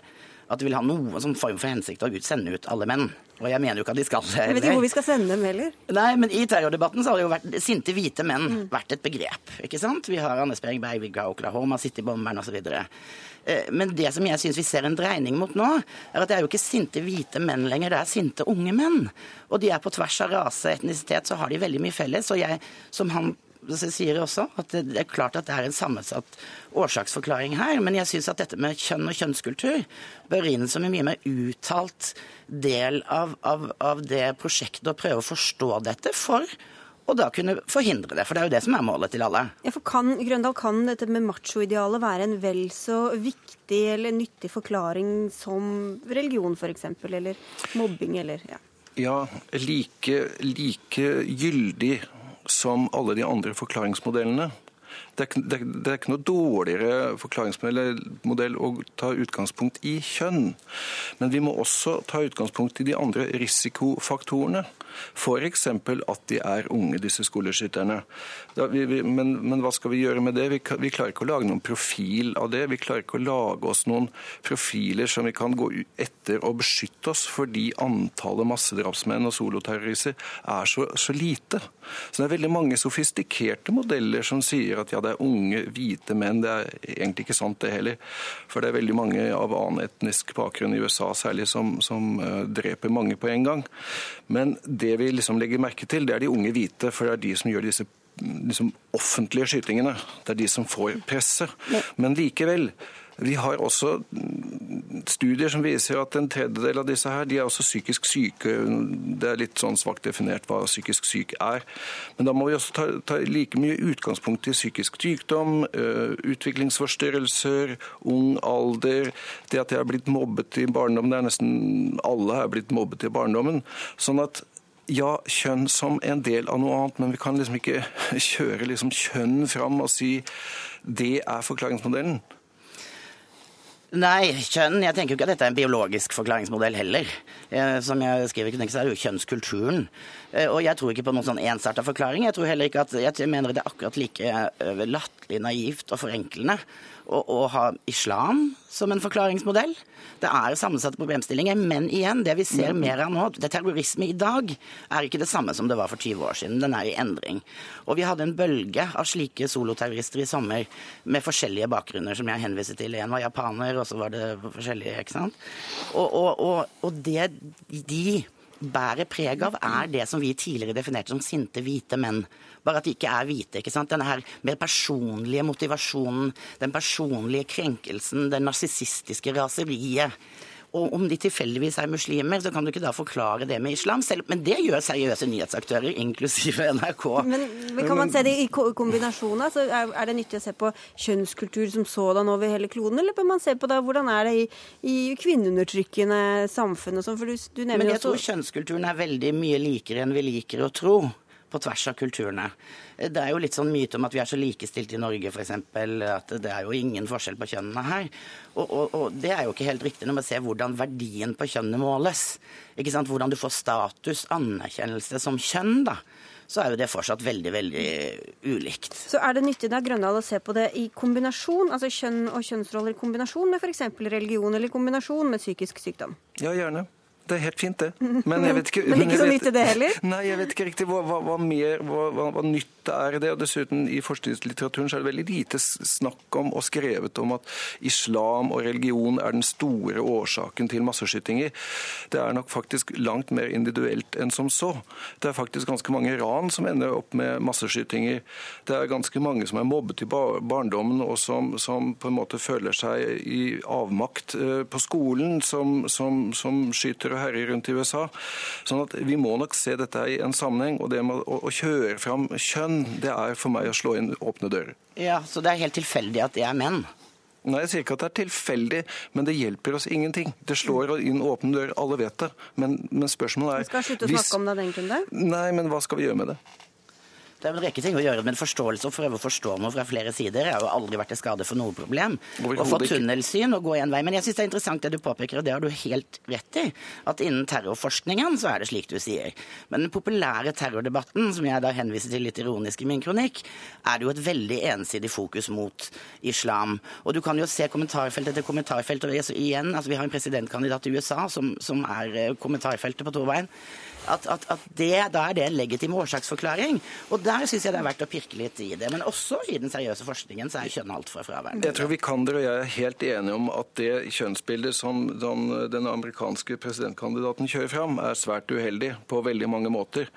Speaker 10: at det vil ha noen sånn form for hensikt å sende ut alle menn. Og jeg mener jo ikke at de skal det.
Speaker 1: Jeg vet ikke hvor vi skal sende dem heller.
Speaker 10: Nei, men i terrordebatten så har det jo vært sinte hvite menn mm. vært et begrep. ikke sant? Vi har Anders Behring Breivik av Oklahoma, City-bomberen osv. Eh, men det som jeg syns vi ser en dreining mot nå, er at det er jo ikke sinte hvite menn lenger, det er sinte unge menn. Og de er på tvers av rase, etnisitet, så har de veldig mye felles. Og jeg, som han sier også at det er klart at det er en sammensatt årsaksforklaring her. Men jeg syns at dette med kjønn og kjønnskultur bør inn som en mye mer uttalt del av, av, av det prosjektet å prøve å forstå dette for og da kunne forhindre det. For det er jo det som er målet til alle.
Speaker 1: Ja, for kan, Grøndal, kan dette med machoidealet være en vel så viktig eller nyttig forklaring som religion f.eks., eller mobbing eller ja.
Speaker 11: Ja, like, like gyldig som alle de andre forklaringsmodellene. Det er, det, det er, ikke noe dårligere forklaringsmodell å ta utgangspunkt i kjønn. Men vi må også ta utgangspunkt i de andre risikofaktorene. F.eks. at de er unge, disse skoleskytterne. Men, men, hva skal vi gjøre med det? Vi, vi, klarer ikke å lage noen profil av det. Vi klarer ikke å lage oss noen profiler som vi kan gå etter og beskytte oss, fordi antallet massedrapsmenn og soloterrorister er så, så, lite. Så det er veldig mange sofistikerte modeller som sier at ja, det er unge, hvite menn. Det er egentlig ikke sant, det heller. For det er veldig mange av annen etnisk bakgrunn i USA særlig som, som uh, dreper mange på en gang. Men det vi liksom legger merke til, det er de unge hvite, for det er de som gjør disse liksom, offentlige skytingene. Det er de som får presset. Men likevel, vi har også studier som viser at en tredjedel av disse her, de er også psykisk syke. Det er litt sånn svakt definert hva psykisk syk er. Men da må vi også ta, ta like mye utgangspunkt i psykisk sykdom, uh, utviklingsforstyrrelser, ung alder, det at de er blitt mobbet i barndommen. Det er nesten alle er blitt mobbet i barndommen. Sånn at ja, kjønn som en del av noe annet, men vi kan liksom ikke (laughs) kjøre liksom kjønn fram og si det er forklaringsmodellen.
Speaker 10: Nei, kjønn Jeg tenker jo ikke at dette er en biologisk forklaringsmodell heller. Eh, som jeg skriver ikke, så er det jo kjønnskulturen. Eh, og jeg tror ikke på noen sånn ensarta forklaring. Jeg tror heller ikke at, jeg mener det er akkurat like eh, latterlig naivt og forenklende å, å, ha islam som en forklaringsmodell. Det er sammensatte problemstillinger, men igjen, det vi ser mer av nå, det terrorisme i dag, er ikke det samme som det var for 20 år siden. Den er i endring. Og vi hadde en bølge av slike soloterrorister i sommer med forskjellige bakgrunner, som jeg henviser til. En var japaner, og så var det forskjellige, ikke sant. Og, og, og, og det de bærer preg av, er det som vi tidligere definerte som sinte hvite menn bare at de ikke er hvite. ikke sant? Denne her mer personlige motivasjonen, den personlige krenkelsen, det narsissistiske raseriet. Og om de tilfeldigvis er muslimer, så kan du ikke da forklare det med islam selv. Men det gjør seriøse nyhetsaktører, inklusive NRK.
Speaker 1: Men, men kan man se det i kombinasjoner? Altså, er det nyttig å se på kjønnskultur som sådan over hele kloden, eller bør man se på da, hvordan er det i, i kvinneundertrykkende samfunn og sånn? For du, du nevner
Speaker 10: Men jeg tror kjønnskulturen er veldig mye likere enn vi liker å tro på tvers av kulturene. Det er jo litt sånn myte om at vi er så likestilt i Norge, f.eks. At det er jo ingen forskjell på kjønnene her. Og, og, og, det er jo ikke helt riktig når man ser hvordan verdien på kjønnet måles. Ikke sant? Hvordan du får status, anerkjennelse som kjønn, da. Så er jo det fortsatt veldig, veldig ulikt.
Speaker 1: Så er det nyttig da, Grøndal, å se på det i kombinasjon, altså kjønn og kjønnsroller i kombinasjon med f.eks. religion, eller i kombinasjon med psykisk sykdom?
Speaker 11: Ja, gjerne. Det er helt fint, det. Men, jeg vet ikke, (laughs)
Speaker 1: men ikke så nyttig det heller?
Speaker 11: Nei, jeg vet ikke riktig hva, hva, hva mer, hva, hva, nytt er det. Og dessuten, i forskningslitteraturen så er det veldig lite snakk om og skrevet om at islam og religion er den store årsaken til masseskytinger. Det er nok faktisk langt mer individuelt enn som så. Det er faktisk ganske mange ran som ender opp med masseskytinger. Det er ganske mange som er mobbet i barndommen, og som, som på en måte føler seg i avmakt eh, på skolen, som, som, som skyter og herjer rundt i USA. Sånn at Vi må nok se dette i en sammenheng. og Det med å, kjøre fram kjønn, det er for meg å slå inn åpne dører.
Speaker 10: Ja, Så det er helt tilfeldig at det er menn?
Speaker 11: Nei, Jeg sier ikke at det er tilfeldig, men det hjelper oss ingenting. Det slår inn åpne dører, alle vet det. Men, men spørsmålet er
Speaker 1: Vi skal slutte å snakke om det den kunden?
Speaker 11: Nei, men hva skal vi gjøre med det?
Speaker 10: Det er en rekke ting å gjøre, men forståelse og prøve å forstå noe fra flere sider har jo aldri vært til skade for noe problem. Å få tunnelsyn og gå en vei. Men jeg syns det er interessant det du påpeker, og det har du helt rett i, at innen terrorforskningen så er det slik du sier. Men den populære terrordebatten, som jeg da henviser til litt ironisk i min kronikk, er det jo et veldig ensidig fokus mot islam. Og du kan jo se kommentarfelt etter kommentarfelt. Og igjen, altså vi har en presidentkandidat i USA som, som er eh, kommentarfeltet på to bein at, at, at det, da er det en legitim årsaksforklaring. Og der syns jeg det er verdt å pirke litt i det. Men også i den seriøse forskningen så er kjønn altfor fraværende.
Speaker 11: Jeg tror vi kan dere og jeg er helt enige om at det kjønnsbildet som den, den amerikanske presidentkandidaten kjører fram, er svært uheldig på veldig mange måter.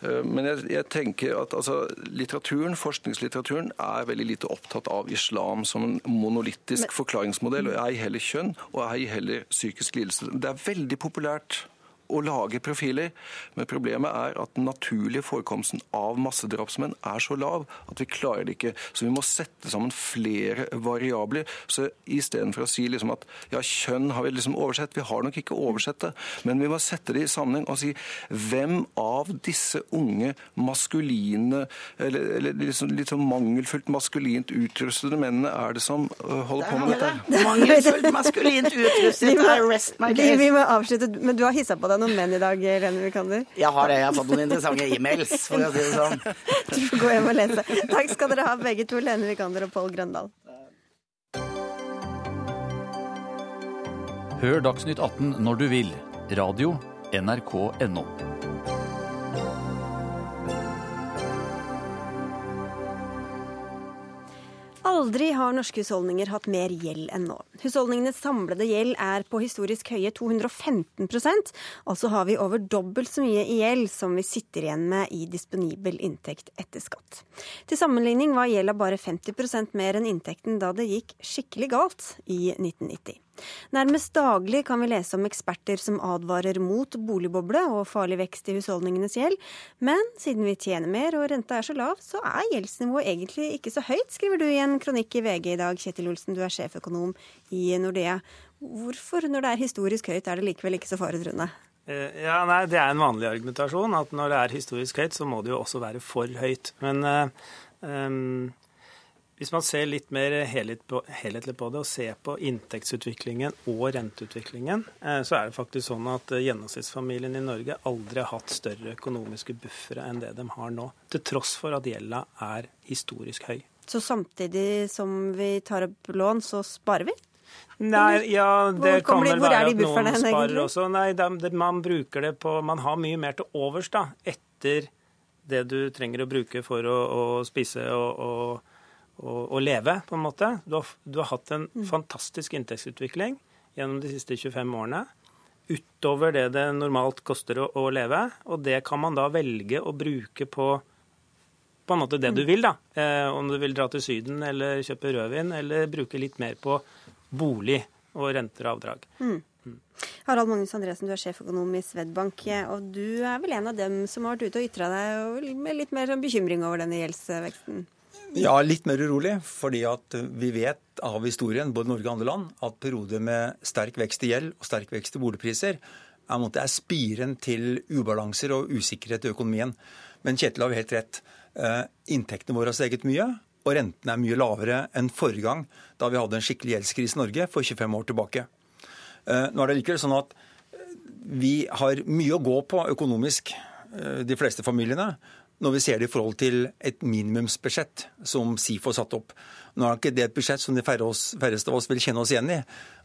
Speaker 11: Eh, men jeg, jeg tenker at altså, litteraturen, forskningslitteraturen er veldig lite opptatt av islam som en monolittisk Men... forklaringsmodell, og ei heller kjønn, og ei heller psykisk lidelse. Det er veldig populært å lage profiler. Men problemet er at den naturlige forekomsten av massedrapsmenn er så lav at vi klarer det ikke. Så vi må sette sammen flere variabler. Så istedenfor å si liksom at ja, kjønn har vi liksom oversett, vi har nok ikke oversett det, men vi må sette det i sammenheng og si hvem av disse unge maskuline, eller, eller liksom, litt sånn mangelfullt maskulint utrustede mennene er det som øh, holder på med dette? (laughs)
Speaker 10: Mangelfullt maskulint utrustet, I rest my case.
Speaker 1: Vi må avslutte, men du har hissa på deg noen menn i dag, Lene Vikander?
Speaker 10: Jeg har det. Jeg har fått noen interessante e-mails, for å si det sånn. (laughs)
Speaker 1: Du får gå hjem og lese. Takk skal dere ha, begge to, Lene Vikander og Pål Grøndal.
Speaker 5: Hør Dagsnytt 18 når du vil. Radio NRK.no.
Speaker 1: Aldri har norske husholdninger hatt mer gjeld enn nå. Husholdningenes samlede gjeld er på historisk høye 215% altså har vi over dobbelt så mye i gjeld som vi sitter igjen med i disponibel inntekt etter skatt. Til sammenligning var gjelda bare 50% mer enn inntekten da det gikk skikkelig galt i 1990. Nærmest daglig kan vi lese om eksperter som advarer mot boligboble og farlig vekst i husholdningenes gjeld. Men siden vi tjener mer og renta er så lav, så er gjeldsnivået egentlig ikke så høyt, skriver du i en kronikk i VG i dag. Kjetil Olsen, du er sjeføkonom i Nordea. Hvorfor, når det er historisk høyt, er det likevel ikke så faretruende?
Speaker 12: Eh, ja, nei, Det er en vanlig argumentasjon at når det er historisk høyt, så må det jo også være for høyt. Men um, hvis man ser litt mer helhetlig på det og ser på inntektsutviklingen og renteutviklingen, eh, så er det faktisk sånn at eh, gjennomsnittsfamilien i Norge aldri har hatt større økonomiske buffere enn det de har nå. Til tross for at gjelda er historisk høy.
Speaker 1: Så samtidig som vi tar opp lån, så sparer vi?
Speaker 12: Nei, ja, det kan vel være at noen sparer også. Nei, det, man bruker det på Man har mye mer til overs da, etter det du trenger å bruke for å, å spise og, og å, å, leve, på en måte. Du har, du har hatt en mm. fantastisk inntektsutvikling gjennom de siste 25 årene. Utover det det normalt koster å, å, leve. Og det kan man da velge å bruke på på en måte det du mm. vil, da. Eh, om du vil dra til Syden eller kjøpe rødvin, eller bruke litt mer på bolig og renter og avdrag. Mm.
Speaker 1: Harald Magnus Andresen, du er sjeføkonom i Svedbank. Og du er vel en av dem som har vært ute og ytra deg med litt mer sånn bekymring over denne gjeldsveksten?
Speaker 13: Ja, litt mer urolig. Fordi vi vet av historien, både Norge og andre land, at perioder med sterk vekst i gjeld og sterk vekst i boligpriser er, er spiren til ubalanser og usikkerhet i økonomien. Men Kjetil har helt rett. Eh, inntektene våre har steget mye, og rentene er mye lavere enn forrige gang, da vi hadde en skikkelig gjeldskrise i Norge for 25 år tilbake. Eh, nå er det likevel sånn at vi har mye å gå på økonomisk, eh, de fleste familiene når vi ser det i forhold til et minimumsbudsjett som SIFO satte satt opp. Nå er ikke det et budsjett som de færreste av oss vil kjenne oss igjen i,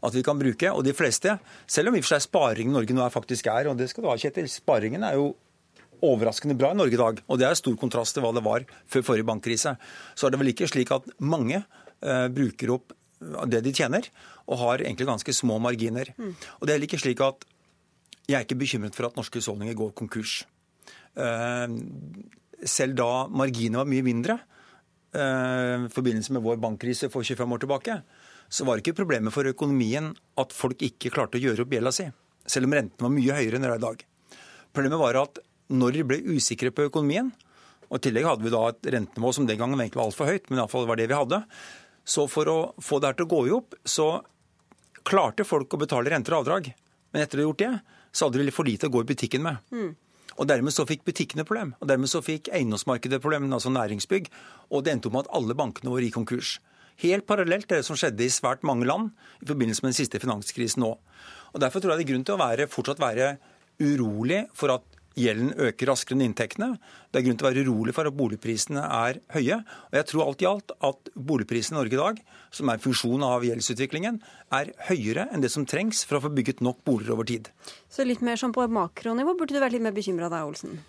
Speaker 13: at vi kan bruke. Og de fleste, selv om i og for seg sparingen i Norge nå er faktisk er, og det skal du ha, Kjetil, sparingen er jo overraskende bra i Norge i dag. Og det er stor kontrast til hva det var før forrige bankkrise. Så er det vel ikke slik at mange eh, bruker opp det de tjener, og har egentlig ganske små marginer. Mm. Og det er heller ikke slik at jeg er ikke bekymret for at norske husholdninger går konkurs. Eh, selv da marginene var mye mindre, eh, i forbindelse med vår bankkrise for 25 år tilbake, så var ikke problemet for økonomien at folk ikke klarte å gjøre opp gjelda si, selv om renten var mye høyere enn det er i dag. Problemet var at når de ble usikre på økonomien, og i tillegg hadde vi da et rentenivå som den gangen egentlig var altfor høyt, men iallfall var det vi hadde, så for å få det her til å gå i opp, så klarte folk å betale renter og avdrag. Men etter å ha gjort det, så hadde de for lite å gå i butikken med. Mm. Og Dermed så fikk butikkene problem. Og dermed så fikk eiendomsmarkedet problem, altså næringsbygg. Og det endte opp med at alle bankene våre gikk konkurs. Helt parallelt til det som skjedde i svært mange land i forbindelse med den siste finanskrisen nå. Og Derfor tror jeg det er grunn til å være, fortsatt være urolig for at gjelden øker raskere enn inntektene. Det er grunn til å være urolig for at boligprisene er høye. Og jeg tror alt i alt at boligprisene i Norge i dag, som er en funksjon av gjeldsutviklingen, er høyere enn det som trengs for å få bygget nok boliger over tid.
Speaker 1: Så litt mer sånn på makronivå burde du vært litt mer bekymra da, Olsen?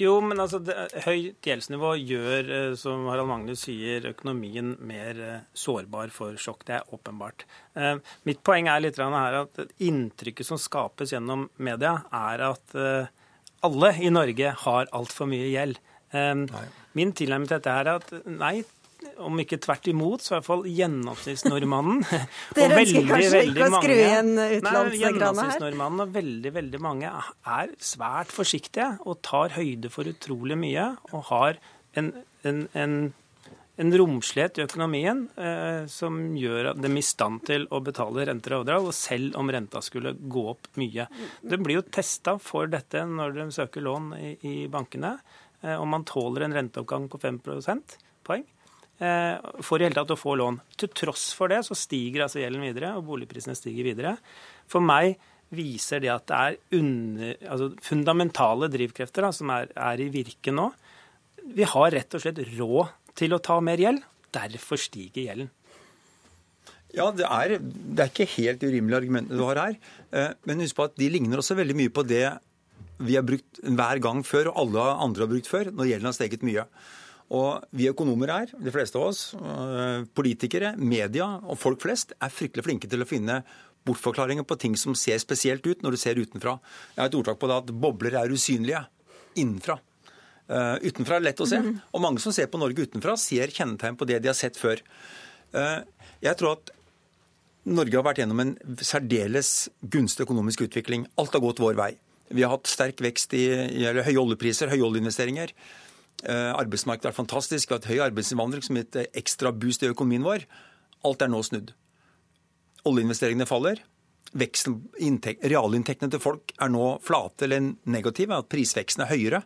Speaker 12: Jo, men altså, det, Høyt gjeldsnivå gjør, eh, som Harald Magnus sier, økonomien mer eh, sårbar for sjokk. Det er åpenbart. Eh, mitt poeng er litt her at inntrykket som skapes gjennom media, er at alle i Norge har altfor mye gjeld. Um, min tilnærming til dette er at nei, om ikke tvert imot, så i hvert fall gjennomsnittsnordmannen (laughs)
Speaker 1: Dere ønsker kanskje ikke å skru igjen utenlandsgrana her?
Speaker 12: Gjennomsnittsnordmannen og veldig, veldig mange er svært forsiktige og tar høyde for utrolig mye og har en, en, en en romslighet i økonomien eh, som gjør dem i stand til å betale renter og avdrag, og selv om renta skulle gå opp mye. De blir jo testa for dette når de søker lån i, i bankene, eh, om man tåler en renteoppgang på 5 poeng eh, for i hele tatt å få lån. Til tross for det så stiger altså gjelden videre, og boligprisene stiger videre. For meg viser det at det er under, altså fundamentale drivkrefter da, som er, er i virke nå. Vi har rett og slett råd til å ta mer gjeld. Derfor stiger gjelden.
Speaker 13: Ja, det er, det er ikke helt urimelige argumentene du har her. Eh, men husk på at de ligner også veldig mye på det vi har brukt hver gang før, og alle andre har brukt før, når gjelden har steget mye. Og vi økonomer her, de fleste av oss, eh, politikere, media og folk flest, er fryktelig flinke til å finne bortforklaringer på ting som ser spesielt ut når du ser utenfra. Jeg har et ordtak på det at bobler er usynlige innenfra. Uh, utenfra er lett å se. Mm. Og mange som ser på Norge utenfra, ser kjennetegn på det de har sett før. Uh, jeg tror at Norge har vært gjennom en særdeles gunstig økonomisk utvikling. Alt har gått vår vei. Vi har hatt sterk vekst i, i høye oljepriser, høye oljeinvesteringer. Uh, arbeidsmarkedet vært fantastisk. Vi har hatt høy arbeidsinnvandring som et ekstra boost i økonomien vår. Alt er nå snudd. Oljeinvesteringene faller. Veksten, realinntektene til folk er nå flate eller negative. At prisveksten er høyere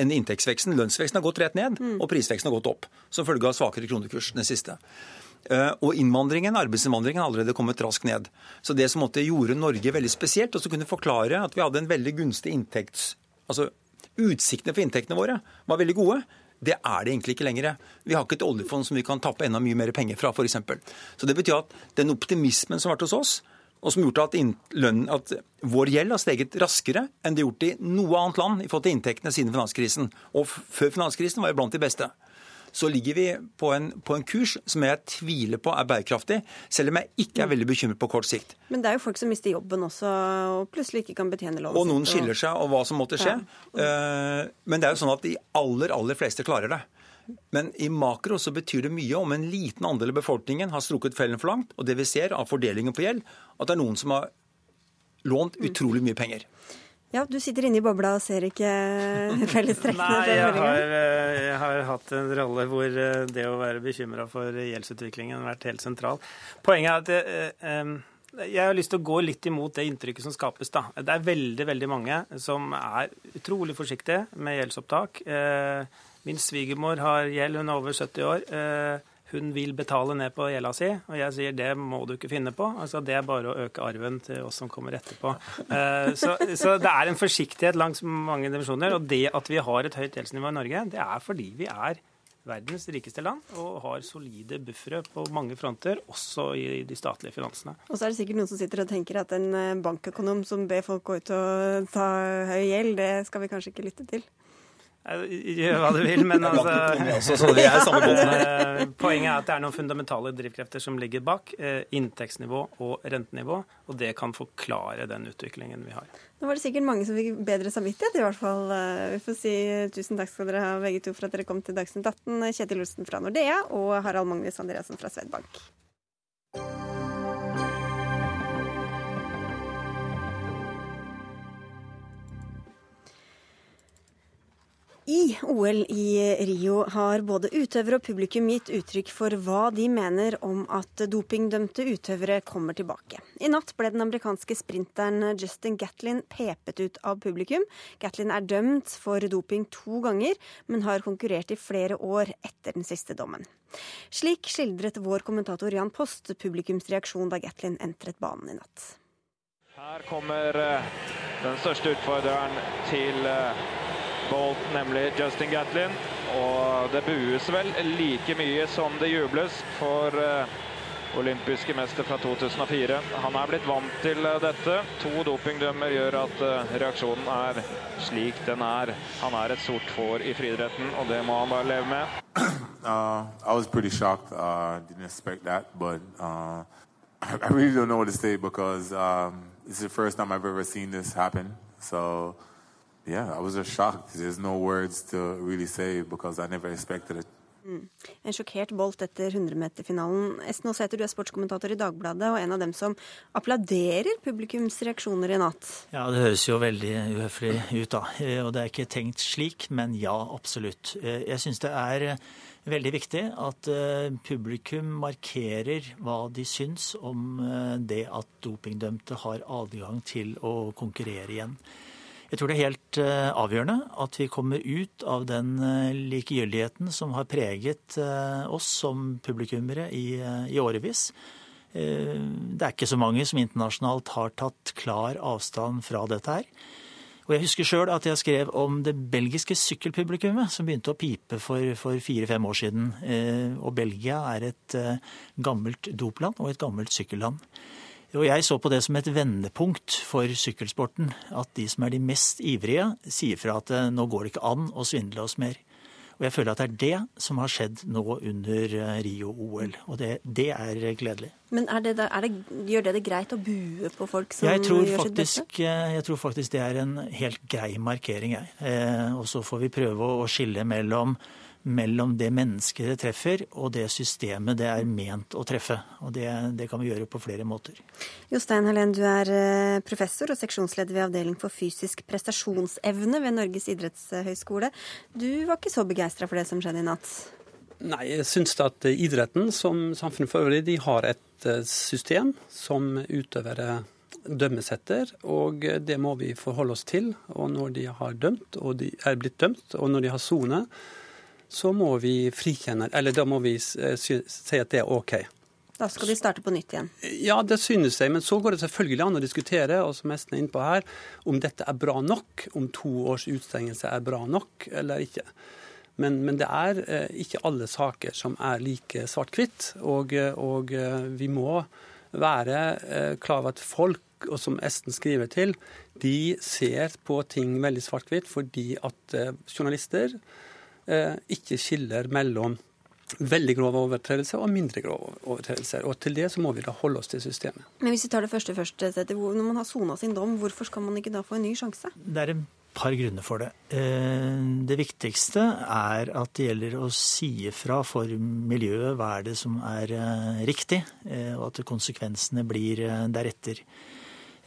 Speaker 13: enn inntektsveksten. Lønnsveksten har gått rett ned, mm. og prisveksten har gått opp. Som følge av svakere kronekurs den siste. Eh, og innvandringen, arbeidsinnvandringen har allerede kommet raskt ned. Så det som måtte gjorde Norge veldig spesielt, og som kunne forklare at vi hadde en veldig gunstig inntekts... Altså utsiktene for inntektene våre var veldig gode. Det er det egentlig ikke lenger. Vi har ikke et oljefond som vi kan tappe enda mye mer penger fra, f.eks. Så det betyr at den optimismen som har vært hos oss, og som gjort at, lønnen, at vår gjeld har steget raskere enn det gjort i noe annet land i forhold til inntektene siden finanskrisen. Og før finanskrisen var vi blant de beste. Så ligger vi på en, på en, kurs som jeg tviler på er bærekraftig, selv om jeg ikke er veldig bekymret på kort sikt.
Speaker 1: Men det er jo folk som mister jobben også, og plutselig ikke kan betjene lånet
Speaker 13: sitt. Og noen skiller seg, og hva som måtte skje. Ja. Eh, men det er jo sånn at de aller, aller fleste klarer det. Men i makro så betyr det mye om en liten andel av befolkningen har strukket fellen for langt. Og det vi ser av fordelingen på gjeld, at det er noen som har lånt utrolig mye penger.
Speaker 1: Ja, Du sitter inne i bobla og ser ikke (laughs) fellestrekkene?
Speaker 12: Nei, jeg har, eh, jeg har, hatt en rolle hvor eh, det å være bekymra for gjeldsutviklingen har vært helt sentral. Poenget er at jeg, jeg har lyst til å gå litt imot det inntrykket som skapes. da. Det er veldig veldig mange som er utrolig forsiktige med gjeldsopptak. Min svigermor har gjeld, hun er over 70 år hun vil betale ned på gjelda si, og jeg sier det må du ikke finne på. Altså, det er bare å øke arven til oss som kommer etterpå. Eh, så, så det er en forsiktighet langs mange dimensjoner. Og det at vi har et høyt gjeldsnivå i Norge, det er fordi vi er verdens rikeste land og har solide buffere på mange fronter, også i de statlige finansene.
Speaker 1: Og så er det sikkert noen som sitter og tenker at en eh, bankøkonom som ber folk gå ut og ta høy gjeld, det skal vi kanskje ikke lytte til?
Speaker 12: Gjør hva du vil, men (laughs) altså, (laughs) eh, Poenget er at det er noen fundamentale drivkrefter som ligger bak. Eh, inntektsnivå og rentenivå. Og det kan forklare den utviklingen vi har.
Speaker 1: Nå var det sikkert mange som fikk bedre samvittighet, i hvert fall. Eh, vi får si tusen takk skal dere ha begge to for at dere kom til Dagsnytt 18. Kjetil Olsen fra Nordea og Harald Magnus Andreassen fra Swedbank. I OL i Rio har både utøvere og publikum gitt uttrykk for hva de mener om at dopingdømte utøvere kommer tilbake. I natt ble den amerikanske sprinteren Justin Gatlin pepet ut av publikum. Gatlin er dømt for doping to ganger, men har konkurrert i flere år etter den siste dommen. Slik skildret vår kommentator Jan Post publikums reaksjon da Gatlin entret banen i natt.
Speaker 14: Her kommer eh, den største utfordreren til eh, Bolt, nemlig Justin Gatlin. Og det bues vel like mye som det jubles for uh, olympiske mester fra 2004. Han er blitt vant til uh, dette. To dopingdømmer gjør at uh, reaksjonen er slik den er. Han er et sort får i friidretten, og det må han bare leve med. (clears throat)
Speaker 15: Uh, I was pretty shocked. Uh, didn't expect that, but uh, I really don't know what to say because um, it's the first time I've ever seen this happen. So yeah, I was just shocked. There's no words to really say because I never expected it.
Speaker 1: Mm. En sjokkert Bolt etter 100-meterfinalen. Esten Aasæter, du er sportskommentator i Dagbladet og en av dem som applauderer publikums reaksjoner i natt.
Speaker 16: Ja, det høres jo veldig uhøflig ut, da. Eh, og det er ikke tenkt slik, men ja, absolutt. Eh, jeg syns det er eh, veldig viktig at publikum markerer hva de syns om det at dopingdømte har adgang til å konkurrere igjen. Jeg tror det er helt eh, avgjørende at vi kommer ut av den eh, likegyldigheten som har preget eh, oss som publikummere i, i årevis. Det er ikke så mange som internasjonalt har tatt klar avstand fra dette her. Og jeg husker sjøl at jeg skrev om det belgiske sykkelpublikummet som begynte å pipe for, for fire-fem år siden. Og Belgia er et gammelt dopland og et gammelt sykkelland. Og jeg så på det som et vendepunkt for sykkelsporten. At de som er de mest ivrige, sier fra at eh, nå går det ikke an å svindle oss mer. Og jeg føler at det er det som har skjedd nå under eh, Rio-OL. Og det, det, er gledelig.
Speaker 1: Men er det, er det, gjør det det greit å bue på folk som
Speaker 16: jeg tror gjør faktisk, sitt beste? Eh, jeg tror faktisk det er en helt grei markering, jeg. Eh, og så får vi prøve å skille mellom mellom det mennesket det treffer, og det systemet det er ment å treffe. Og det, det kan vi gjøre på flere måter.
Speaker 1: Jostein Helen, du er eh, professor og seksjonsleder ved Avdeling for fysisk prestasjonsevne ved Norges idrettshøgskole. Du var ikke så begeistra for det som skjedde i natt?
Speaker 17: Nei, jeg syns at idretten som samfunnet for øvrig de har et eh, system som utøvere dømmes etter, og det må vi forholde oss til. Og når de har dømt, og de er blitt dømt, og når de har sonet, så må vi frikjenne Eller da må vi eh, si at det er OK.
Speaker 1: Da skal de starte på nytt igjen?
Speaker 17: Ja, det synes jeg. Men så går det selvfølgelig an å diskutere og som er inne på her, om dette er bra nok. Om to års utstengelse er bra nok eller ikke. Men, men det er eh, ikke alle saker som er like svart-hvitt. Og, og, eh, vi må være eh, klar over at folk, og som Esten skriver til, de ser på ting veldig svart-hvitt fordi at eh, journalister ikke skiller mellom veldig grove overtredelser og mindre grove overtredelser. Og til det så må vi da holde oss til systemet.
Speaker 1: Men hvis vi tar det første først, når man har sona sin dom, hvorfor skal man ikke da få en ny sjanse?
Speaker 16: Det er en par grunner for det. Eh, det viktigste er at det gjelder å si ifra for miljøet hva er det som er eh, riktig, og at konsekvensene blir deretter.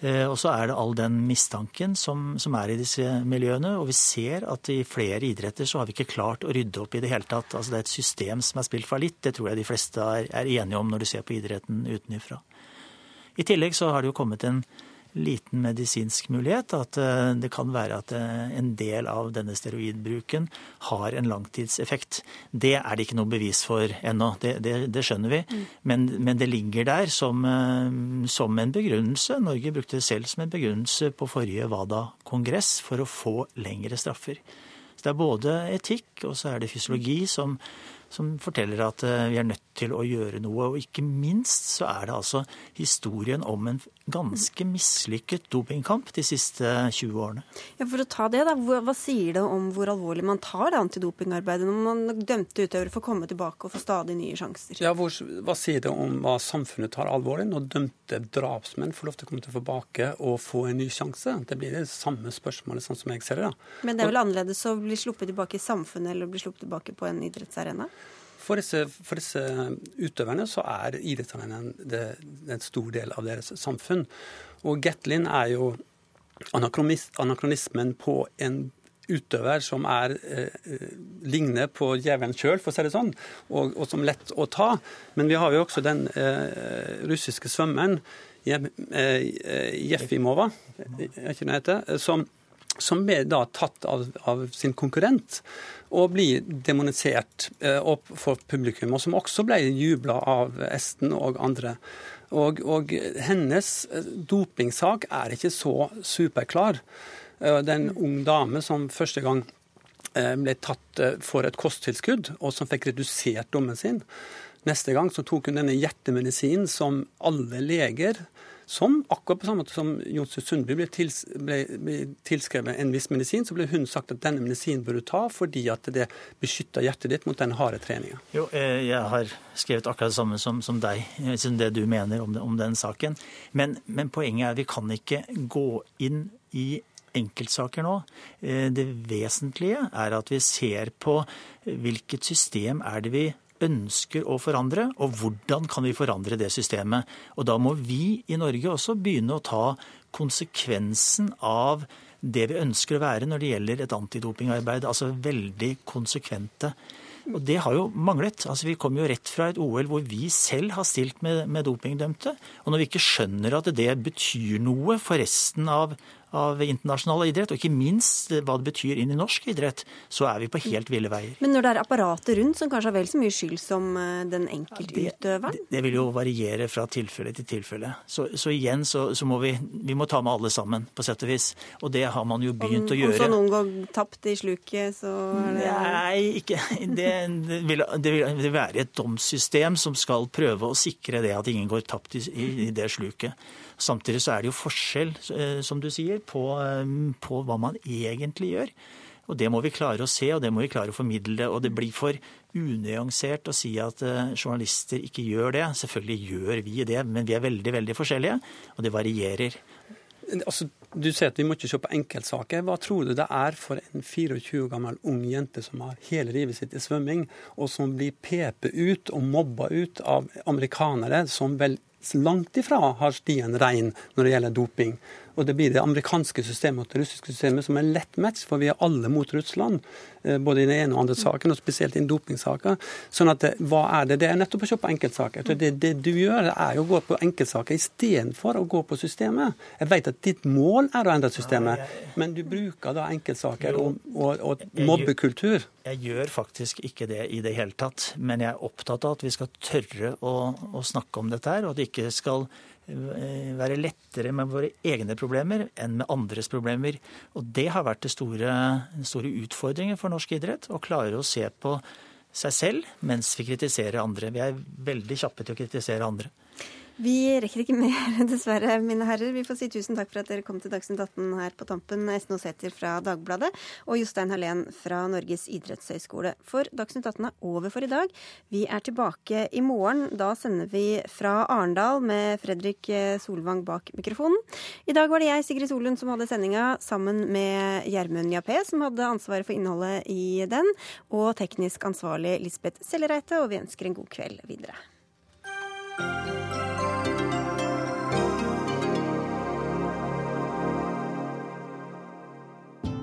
Speaker 16: Eh, og så er det all den mistanken som, som, er i disse miljøene. Og vi ser at i flere idretter så har vi ikke klart å rydde opp i det hele tatt. Altså det er et system som er spilt fallitt. Det tror jeg de fleste er, er enige om når du ser på idretten utenfra. I tillegg så har det jo kommet en liten medisinsk mulighet. At eh, det kan være at eh, en del av denne steroidbruken har en langtidseffekt. Det er det ikke noe bevis for ennå, det, det, det skjønner vi. Mm. Men, men, det ligger der som, eh, som, en begrunnelse. Norge brukte det selv som en begrunnelse på forrige WADA-kongress for å få lengre straffer. Så det er både etikk og så er det fysiologi som, som forteller at vi er nødt til å gjøre noe. Og ikke minst så er det altså historien om en ganske mislykket dopingkamp de siste 20 årene.
Speaker 1: Ja, For å ta det, da. Hva sier det om hvor alvorlig man tar det antidopingarbeidet når man dømte utøvere får komme tilbake og få stadig nye sjanser?
Speaker 17: Ja, hvor, Hva sier det om hva samfunnet tar alvorlig når dømte drapsmenn får lov til å komme tilbake og få en ny sjanse? Det blir det samme spørsmålet, sånn som jeg ser det. da.
Speaker 1: Men det er vel annerledes å bli sluppet tilbake i samfunnet eller å bli sluppet tilbake på en idrettsarena?
Speaker 17: For disse, for disse, utøverne så er idrettsarenaen en stor del av deres samfunn. Og Gatlin er jo anakronismen på en utøver som er, eh, ligner på djevelen sjøl, for å si det sånn, og, og, som lett å ta. Men vi har jo også den eh, russiske svømmeren det heter, som, som ble da tatt av, av sin konkurrent og blir demonisert eh, opp for publikum, og som også ble jubla av Esten og andre. Og, og, hennes eh, dopingsak er ikke så superklar. Eh, det er en ung dame som første gang ble tatt for et kosttilskudd, og som fikk redusert dommen sin. Neste gang så tok hun denne hjertemedisinen som alle leger som akkurat på samme måte som Jonsrud Sundby ble, tils, ble, ble, tilskrevet en viss medisin, så ble hun sagt at denne medisinen bør du ta fordi at det beskytter hjertet ditt mot den harde treninga.
Speaker 16: Jo, eh, jeg har skrevet akkurat det samme som, som deg, eh, som det du mener om, om den saken. Men, men poenget er at vi kan ikke gå inn i enkeltsaker nå. Eh, det vesentlige er at vi ser på hvilket system er det vi ønsker å forandre, og hvordan kan vi forandre det systemet. Og da må vi i Norge også begynne å ta konsekvensen av det vi ønsker å være når det gjelder et antidopingarbeid. Altså veldig konsekvente. Og det har jo manglet. Altså Vi kom jo rett fra et OL hvor vi selv har stilt med, med dopingdømte. Og når vi ikke skjønner at det betyr noe for resten av, av internasjonal idrett, og ikke minst hva det betyr inn i norsk idrett, så er vi på helt ville veier.
Speaker 1: Men når det er apparatet rundt som kanskje har vel så mye skyld som eh, den enkeltutøveren?
Speaker 16: Det, det, vil jo variere fra tilfelle til tilfelle. Så, så igjen så, så, må vi, vi må ta med alle sammen, på sett og vis. Og det har man jo begynt
Speaker 1: om,
Speaker 16: å gjøre.
Speaker 1: Om så noen går tapt i sluket, så er det
Speaker 16: Nei, ikke det, det, vil, det vil være et domssystem som skal prøve å sikre det at ingen går tapt i, i det sluket. Samtidig så er det jo forskjell, eh, som du sier, på, eh, på, hva man egentlig gjør. Og Det må vi klare å se, og det må vi klare å formidle. Og det blir for unyansert å si at eh, journalister ikke gjør det. Selvfølgelig gjør vi det, men vi er veldig, veldig forskjellige, og det varierer.
Speaker 17: Altså, du sier at vi må ikke se på enkeltsaker. Hva tror du det er for en 24 år gammel ung jente som har hele livet sitt i svømming, og som blir pepet ut og mobba ut av amerikanere som vel langt ifra har stien rein når det gjelder doping. Og det blir det amerikanske systemet og det russiske systemet som er lett match, for vi er alle mot Russland. Eh, både i den ene og andre saken, og spesielt i dopingsaker. Sånn at eh, hva er det? Det er nettopp å se på enkeltsaker. Det, det du gjør, er å gå på enkeltsaker istedenfor å gå på systemet. Jeg vet at ditt mål er å endre systemet, men du bruker da enkeltsaker og, og, og mobbekultur.
Speaker 16: Jeg gjør faktisk ikke det i det hele tatt, men jeg er opptatt av at vi skal tørre å, å snakke om dette her, og at det ikke skal være lettere med våre egne problemer enn med andres problemer. Og det har vært det store, store utfordringen for norsk idrett. Å klare å se på seg selv mens vi kritiserer andre. Vi er veldig kjappe til å kritisere andre.
Speaker 1: Vi rekker ikke mer, (laughs) dessverre, mine herrer. Vi får si tusen takk for at dere kom til Dagsnytt 18 her på tampen. Esten Sæther fra Dagbladet og Jostein Hallén fra Norges idrettshøgskole. For Dagsnytt 18 er over for i dag. Vi er tilbake i morgen. Da sender vi fra Arendal med Fredrik Solvang bak mikrofonen. I dag var det jeg, Sigrid Solund, som hadde sendinga sammen med Gjermund Jappé, som hadde ansvaret for innholdet i den, og teknisk ansvarlig Lisbeth Sellereite, og vi ønsker en god kveld videre.